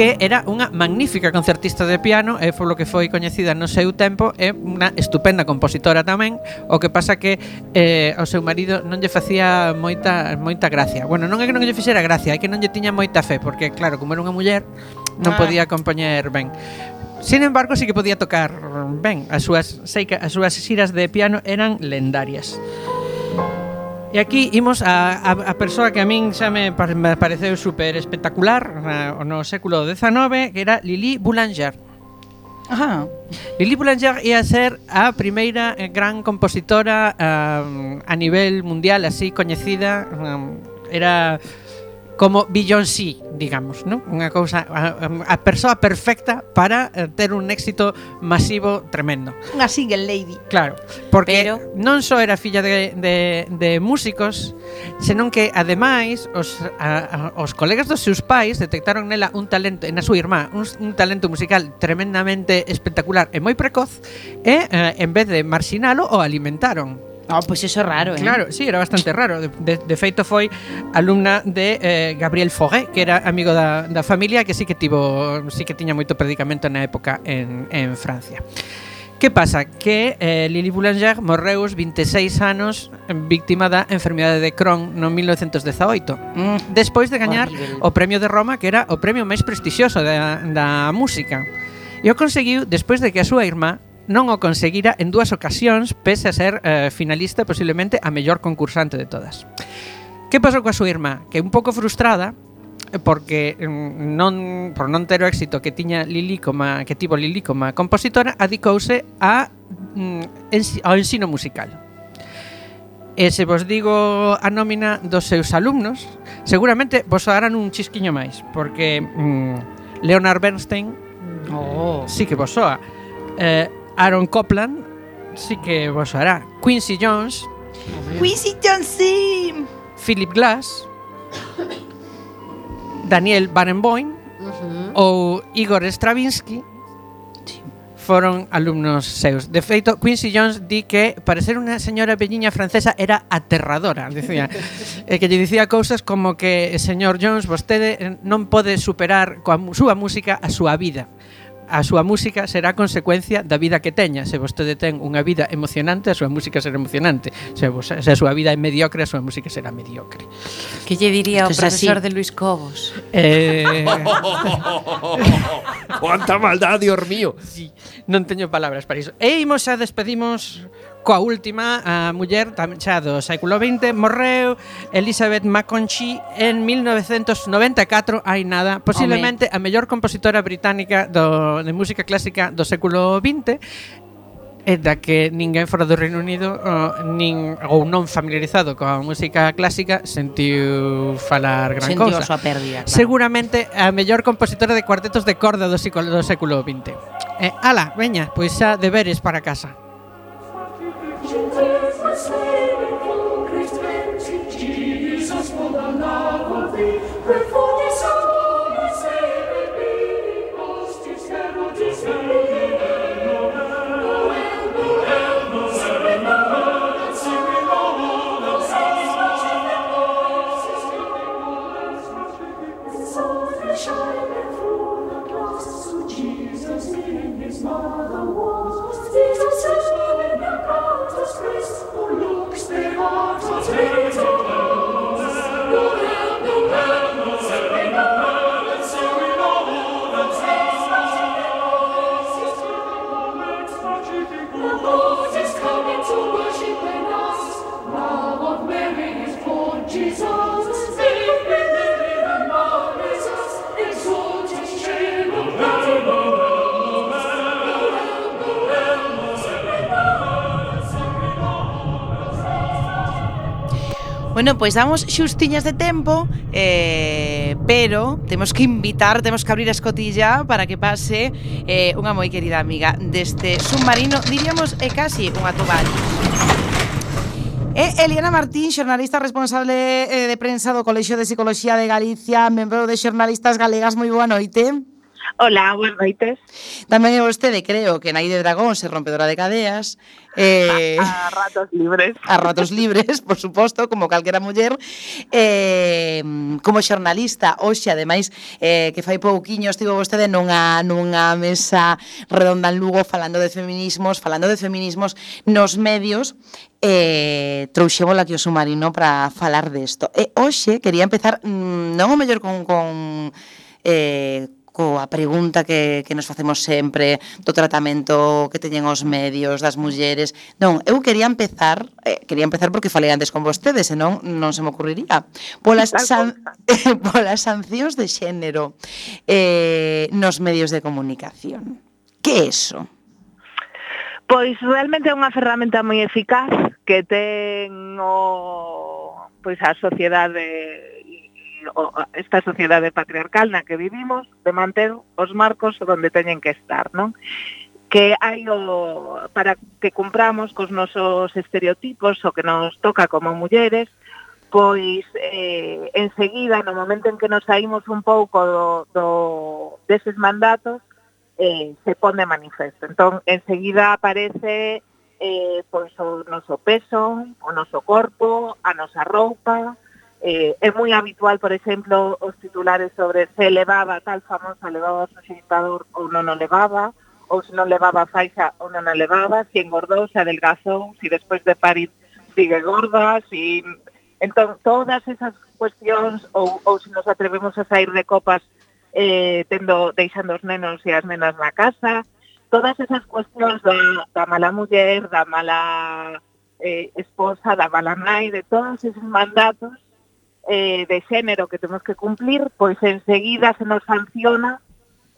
que era unha magnífica concertista de piano e polo que foi coñecida no seu tempo é unha estupenda compositora tamén o que pasa que eh, ao seu marido non lle facía moita moita gracia bueno, non é que non lle fixera gracia é que non lle tiña moita fe porque claro, como era unha muller non ah. podía acompañar ben Sin embargo, sí que podía tocar ben. As súas, sei que as súas xiras de piano eran lendarias. E aquí imos a, a, a persoa que a min xa me, me pareceu super espectacular no século XIX, que era Lili Boulanger. Ajá. Lili Boulanger ia ser a primeira gran compositora um, a nivel mundial así coñecida. Um, era como Beyoncé, digamos, ¿no? Unha cousa a, a persoa perfecta para eh, ter un éxito masivo tremendo. Unha single lady. Claro, porque Pero... non só era filla de, de, de músicos, senón que ademais os, a, a, os colegas dos seus pais detectaron nela un talento, na súa irmá, un, un talento musical tremendamente espectacular e moi precoz e eh, en vez de marxinalo o alimentaron Oh, pois pues eso é raro, eh? Claro, sí, era bastante raro. De, de, de feito foi alumna de eh, Gabriel Fauré, que era amigo da, da familia, que sí que tivo, sí que tiña moito predicamento na época en, en Francia. Que pasa? Que eh, Lili Boulanger morreu os 26 anos víctima da enfermidade de Crohn no 1918 mm. despois de gañar Horrible. o premio de Roma que era o premio máis prestixioso da, da música e o conseguiu despois de que a súa irmá non o conseguira en dúas ocasións pese a ser eh, finalista e posiblemente a mellor concursante de todas. Que pasou coa súa irmá? Que un pouco frustrada, eh, porque mm, non por non ter o éxito que tiña Lili como que tivo Lili como compositora, adicouse a mm, ao ensino musical. E se vos digo a nómina dos seus alumnos, seguramente vos darán un chisquiño máis, porque mm, Leonard Bernstein oh. sí que vos soa. Eh, Aaron Copland sí que vos hará. Quincy Jones. Quincy Jones, sí. Philip Glass. Daniel Barenboim uh -huh. ou Igor Stravinsky foron alumnos seus. De feito, Quincy Jones di que parecer unha señora velliña francesa era aterradora, dicía. e eh, que lle dicía cousas como que, señor Jones, vostede eh, non pode superar coa súa música a súa vida a súa música será consecuencia da vida que teña. Se vostede ten unha vida emocionante, a súa música será emocionante. Se, vos, se a súa vida é mediocre, a súa música será mediocre. Que lle diría Entonces, o profesor así? de Luis Cobos? Eh... Cuánta maldad, Dios mío. Sí, non teño palabras para iso. E imos xa despedimos Coa última, a muller xa do século XX morreu Elizabeth Maconchy en 1994, hai nada, posiblemente Home. a mellor compositora británica do, de música clásica do século XX é da que ninguén fora do Reino Unido uh, nin, ou non familiarizado coa música clásica sentiu falar gran sentiu cosa. A súa pérdida. Claro. Seguramente a mellor compositora de cuartetos de corda do, do século XX. Eh, ala, veña, pois xa deberes para casa. Virgin dear forsaken. Bueno, pois damos xustiñas de tempo, eh, pero temos que invitar, temos que abrir a escotilla para que pase eh, unha moi querida amiga deste submarino, diríamos é casi unha toballos. É Eliana Martín, xornalista responsable eh, de prensa do Colexio de Psicología de Galicia, membro de Xornalistas Galegas. Moi boa noite. Ola, buenas noites. Tamén é vostede, creo, que nai de dragón se rompedora de cadeas. Eh, a, a ratos libres. A ratos libres, por suposto, como calquera muller. Eh, como xornalista, hoxe, ademais, eh, que fai pouquiño estivo vostede nunha, nunha mesa redonda en Lugo falando de feminismos, falando de feminismos nos medios, eh, trouxémola aquí o submarino para falar desto. E hoxe quería empezar, mm, non o mellor con, con eh, coa pregunta que, que nos facemos sempre do tratamento que teñen os medios, das mulleres. Non, eu quería empezar, eh, quería empezar porque falei antes con vostedes, senón non se me ocurriría. Polas, san, polas sancións de xénero eh, nos medios de comunicación. Que é iso? Pois realmente é unha ferramenta moi eficaz que ten o, pois a sociedade esta sociedade patriarcal na que vivimos de manter os marcos onde teñen que estar, non? que hai o para que cumpramos cos nosos estereotipos o que nos toca como mulleres, pois eh, enseguida, no momento en que nos saímos un pouco do, do deses mandatos, eh, se pon de manifesto. Entón, enseguida aparece eh, pois o noso peso, o noso corpo, a nosa roupa, Eh, é moi habitual, por exemplo, os titulares sobre se levaba tal famosa, levaba o dictador ou non o levaba, ou se non levaba faixa ou non a levaba, se engordou, se adelgazou, se despois de parir sigue gorda, si... Entón, todas esas cuestións, ou, ou se nos atrevemos a sair de copas eh, tendo, deixando os nenos e as nenas na casa, todas esas cuestións da, da mala muller, da mala eh, esposa, da mala nai, de todos esos mandatos eh, de xénero que temos que cumplir, pois enseguida se nos sanciona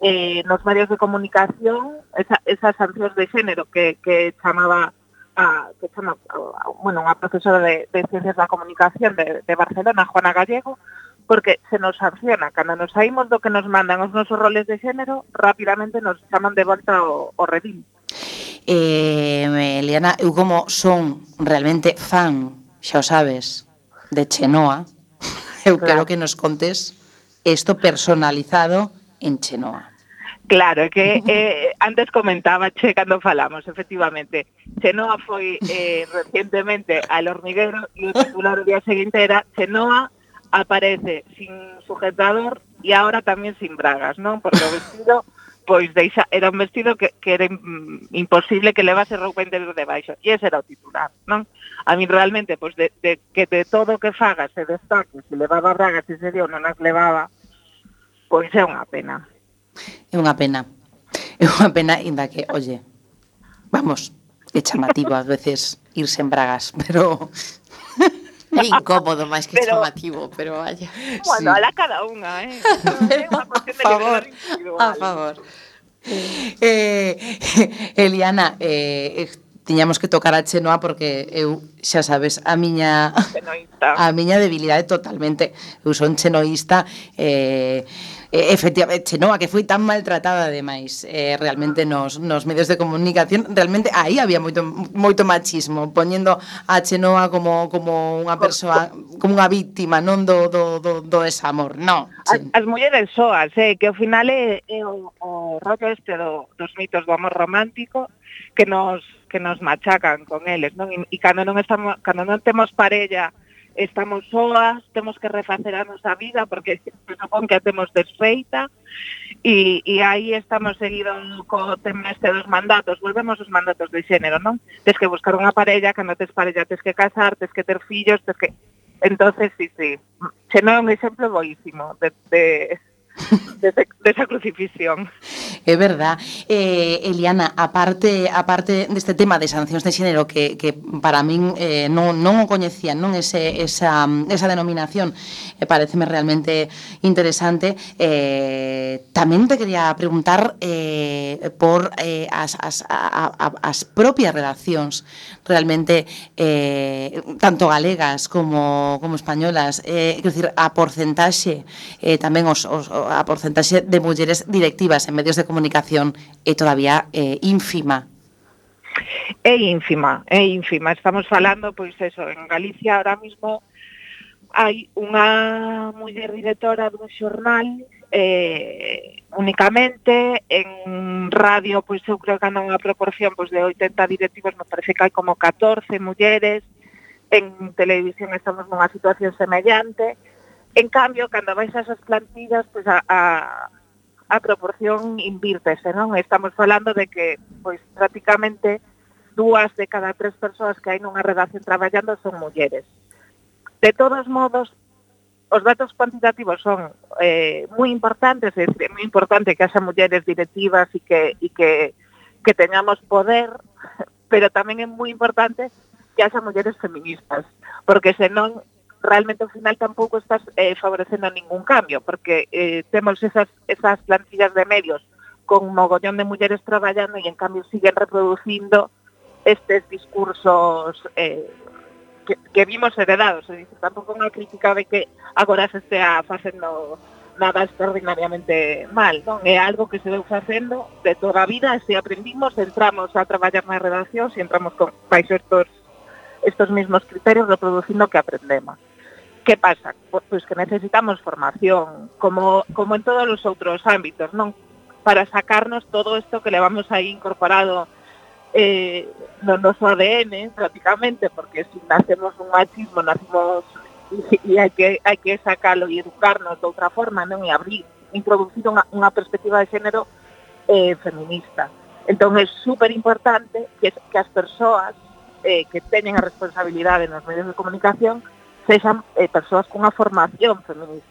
eh, nos medios de comunicación esa, esas sancións de xénero que, que chamaba a, que chama, a, bueno, a profesora de, de Ciencias da Comunicación de, de Barcelona, Juana Gallego, porque se nos sanciona. Cando nos saímos do que nos mandan os nosos roles de xénero, rapidamente nos chaman de volta o, o redil. Eh, Eliana, eu como son realmente fan, xa o sabes, de Chenoa, eu claro. quero que nos contes isto personalizado en Chenoa. Claro, que eh, antes comentaba che cando falamos, efectivamente. Chenoa foi eh, recientemente al hormiguero e o titular o día seguinte era Chenoa aparece sin sujetador e agora tamén sin bragas, non? Porque o vestido pois deixa, era un vestido que, que era imposible que levase roupa interior debaixo. E ese era o titular, non? A mí realmente, pois de, de, que de todo o que faga se destaque, se levaba bragas e se dio, non as levaba, pois é unha pena. É unha pena. É unha pena, inda que, oye, vamos, é chamativo ás veces ir sen bragas, pero É incómodo máis que pero, chamativo, pero vaya. Bueno, sí. la cada unha, eh. Pero, a favor, a favor. Eh, Eliana, eh, eh tiñamos que tocar a Chenoa porque eu xa sabes a miña chenoísta. a miña debilidade totalmente. Eu son chenoísta eh eh, efectivamente, Chenoa, que foi tan maltratada ademais, eh, realmente nos, nos medios de comunicación, realmente aí había moito, moito machismo, poñendo a Chenoa como, como unha persoa, como unha víctima, non do, do, do, do desamor, non. As, as mulleres soas, eh, que ao final é, é o, o rollo este do, dos mitos do amor romántico, que nos que nos machacan con eles, non? E, e cando non estamos cando non temos parella estamos soas, temos que refacer a nosa vida porque se supón que a temos desfeita e, e aí estamos seguido co tema este dos mandatos, volvemos os mandatos de xénero, non? Tes que buscar unha parella, cando tes parella tes que casar, tes que ter fillos, tes que... Entonces, sí, sí, xenón é un exemplo boísimo de, de dese, desa crucifixión. É verdad. Eh, Eliana, aparte aparte deste tema de sancións de xénero que, que para min eh, non, non o coñecía, non ese, esa, esa denominación, eh, pareceme realmente interesante, eh, tamén te quería preguntar eh, por eh, as, as, a, a, as propias relacións realmente eh, tanto galegas como, como españolas, eh, quero dicir, a porcentaxe eh, tamén os, os, a porcentaxe de mulleres directivas en medios de comunicación é todavía eh, ínfima É ínfima, é ínfima. Estamos falando, pois eso, en Galicia ahora mismo hai unha muller directora dun xornal eh, únicamente en radio pois eu creo que anda unha proporción pois de 80 directivos me parece que hai como 14 mulleres en televisión estamos nunha situación semellante en cambio cando vais as plantillas pois a, a a proporción invírtese, non? Estamos falando de que pois prácticamente dúas de cada tres persoas que hai nunha redacción traballando son mulleres. De todos modos, os datos cuantitativos son eh, moi importantes, é, moi importante que haxa mulleres directivas e que, e que, que teñamos poder, pero tamén é moi importante que haxa mulleres feministas, porque senón realmente ao final tampouco estás eh, favorecendo ningún cambio, porque eh, temos esas, esas plantillas de medios con mogollón de mulleres traballando e en cambio siguen reproducindo estes discursos eh, que, que vimos heredados, é dicir, tampouco unha crítica de que agora se estea facendo nada extraordinariamente mal, non? É algo que se veu facendo de toda a vida, se aprendimos, entramos a traballar na redacción, se entramos con pais estos, estos mismos criterios reproducindo o que aprendemos. Que pasa? Pois pues que necesitamos formación, como, como en todos os outros ámbitos, non? Para sacarnos todo isto que levamos aí incorporado eh, no noso ADN prácticamente, porque se si nacemos un machismo, nacemos e hai que, hai que sacalo e educarnos de outra forma, non? E abrir, introducir unha, unha perspectiva de género eh, feminista. Entón, é super importante que, que as persoas eh, que teñen a responsabilidade nos medios de comunicación sexan eh, persoas cunha formación feminista.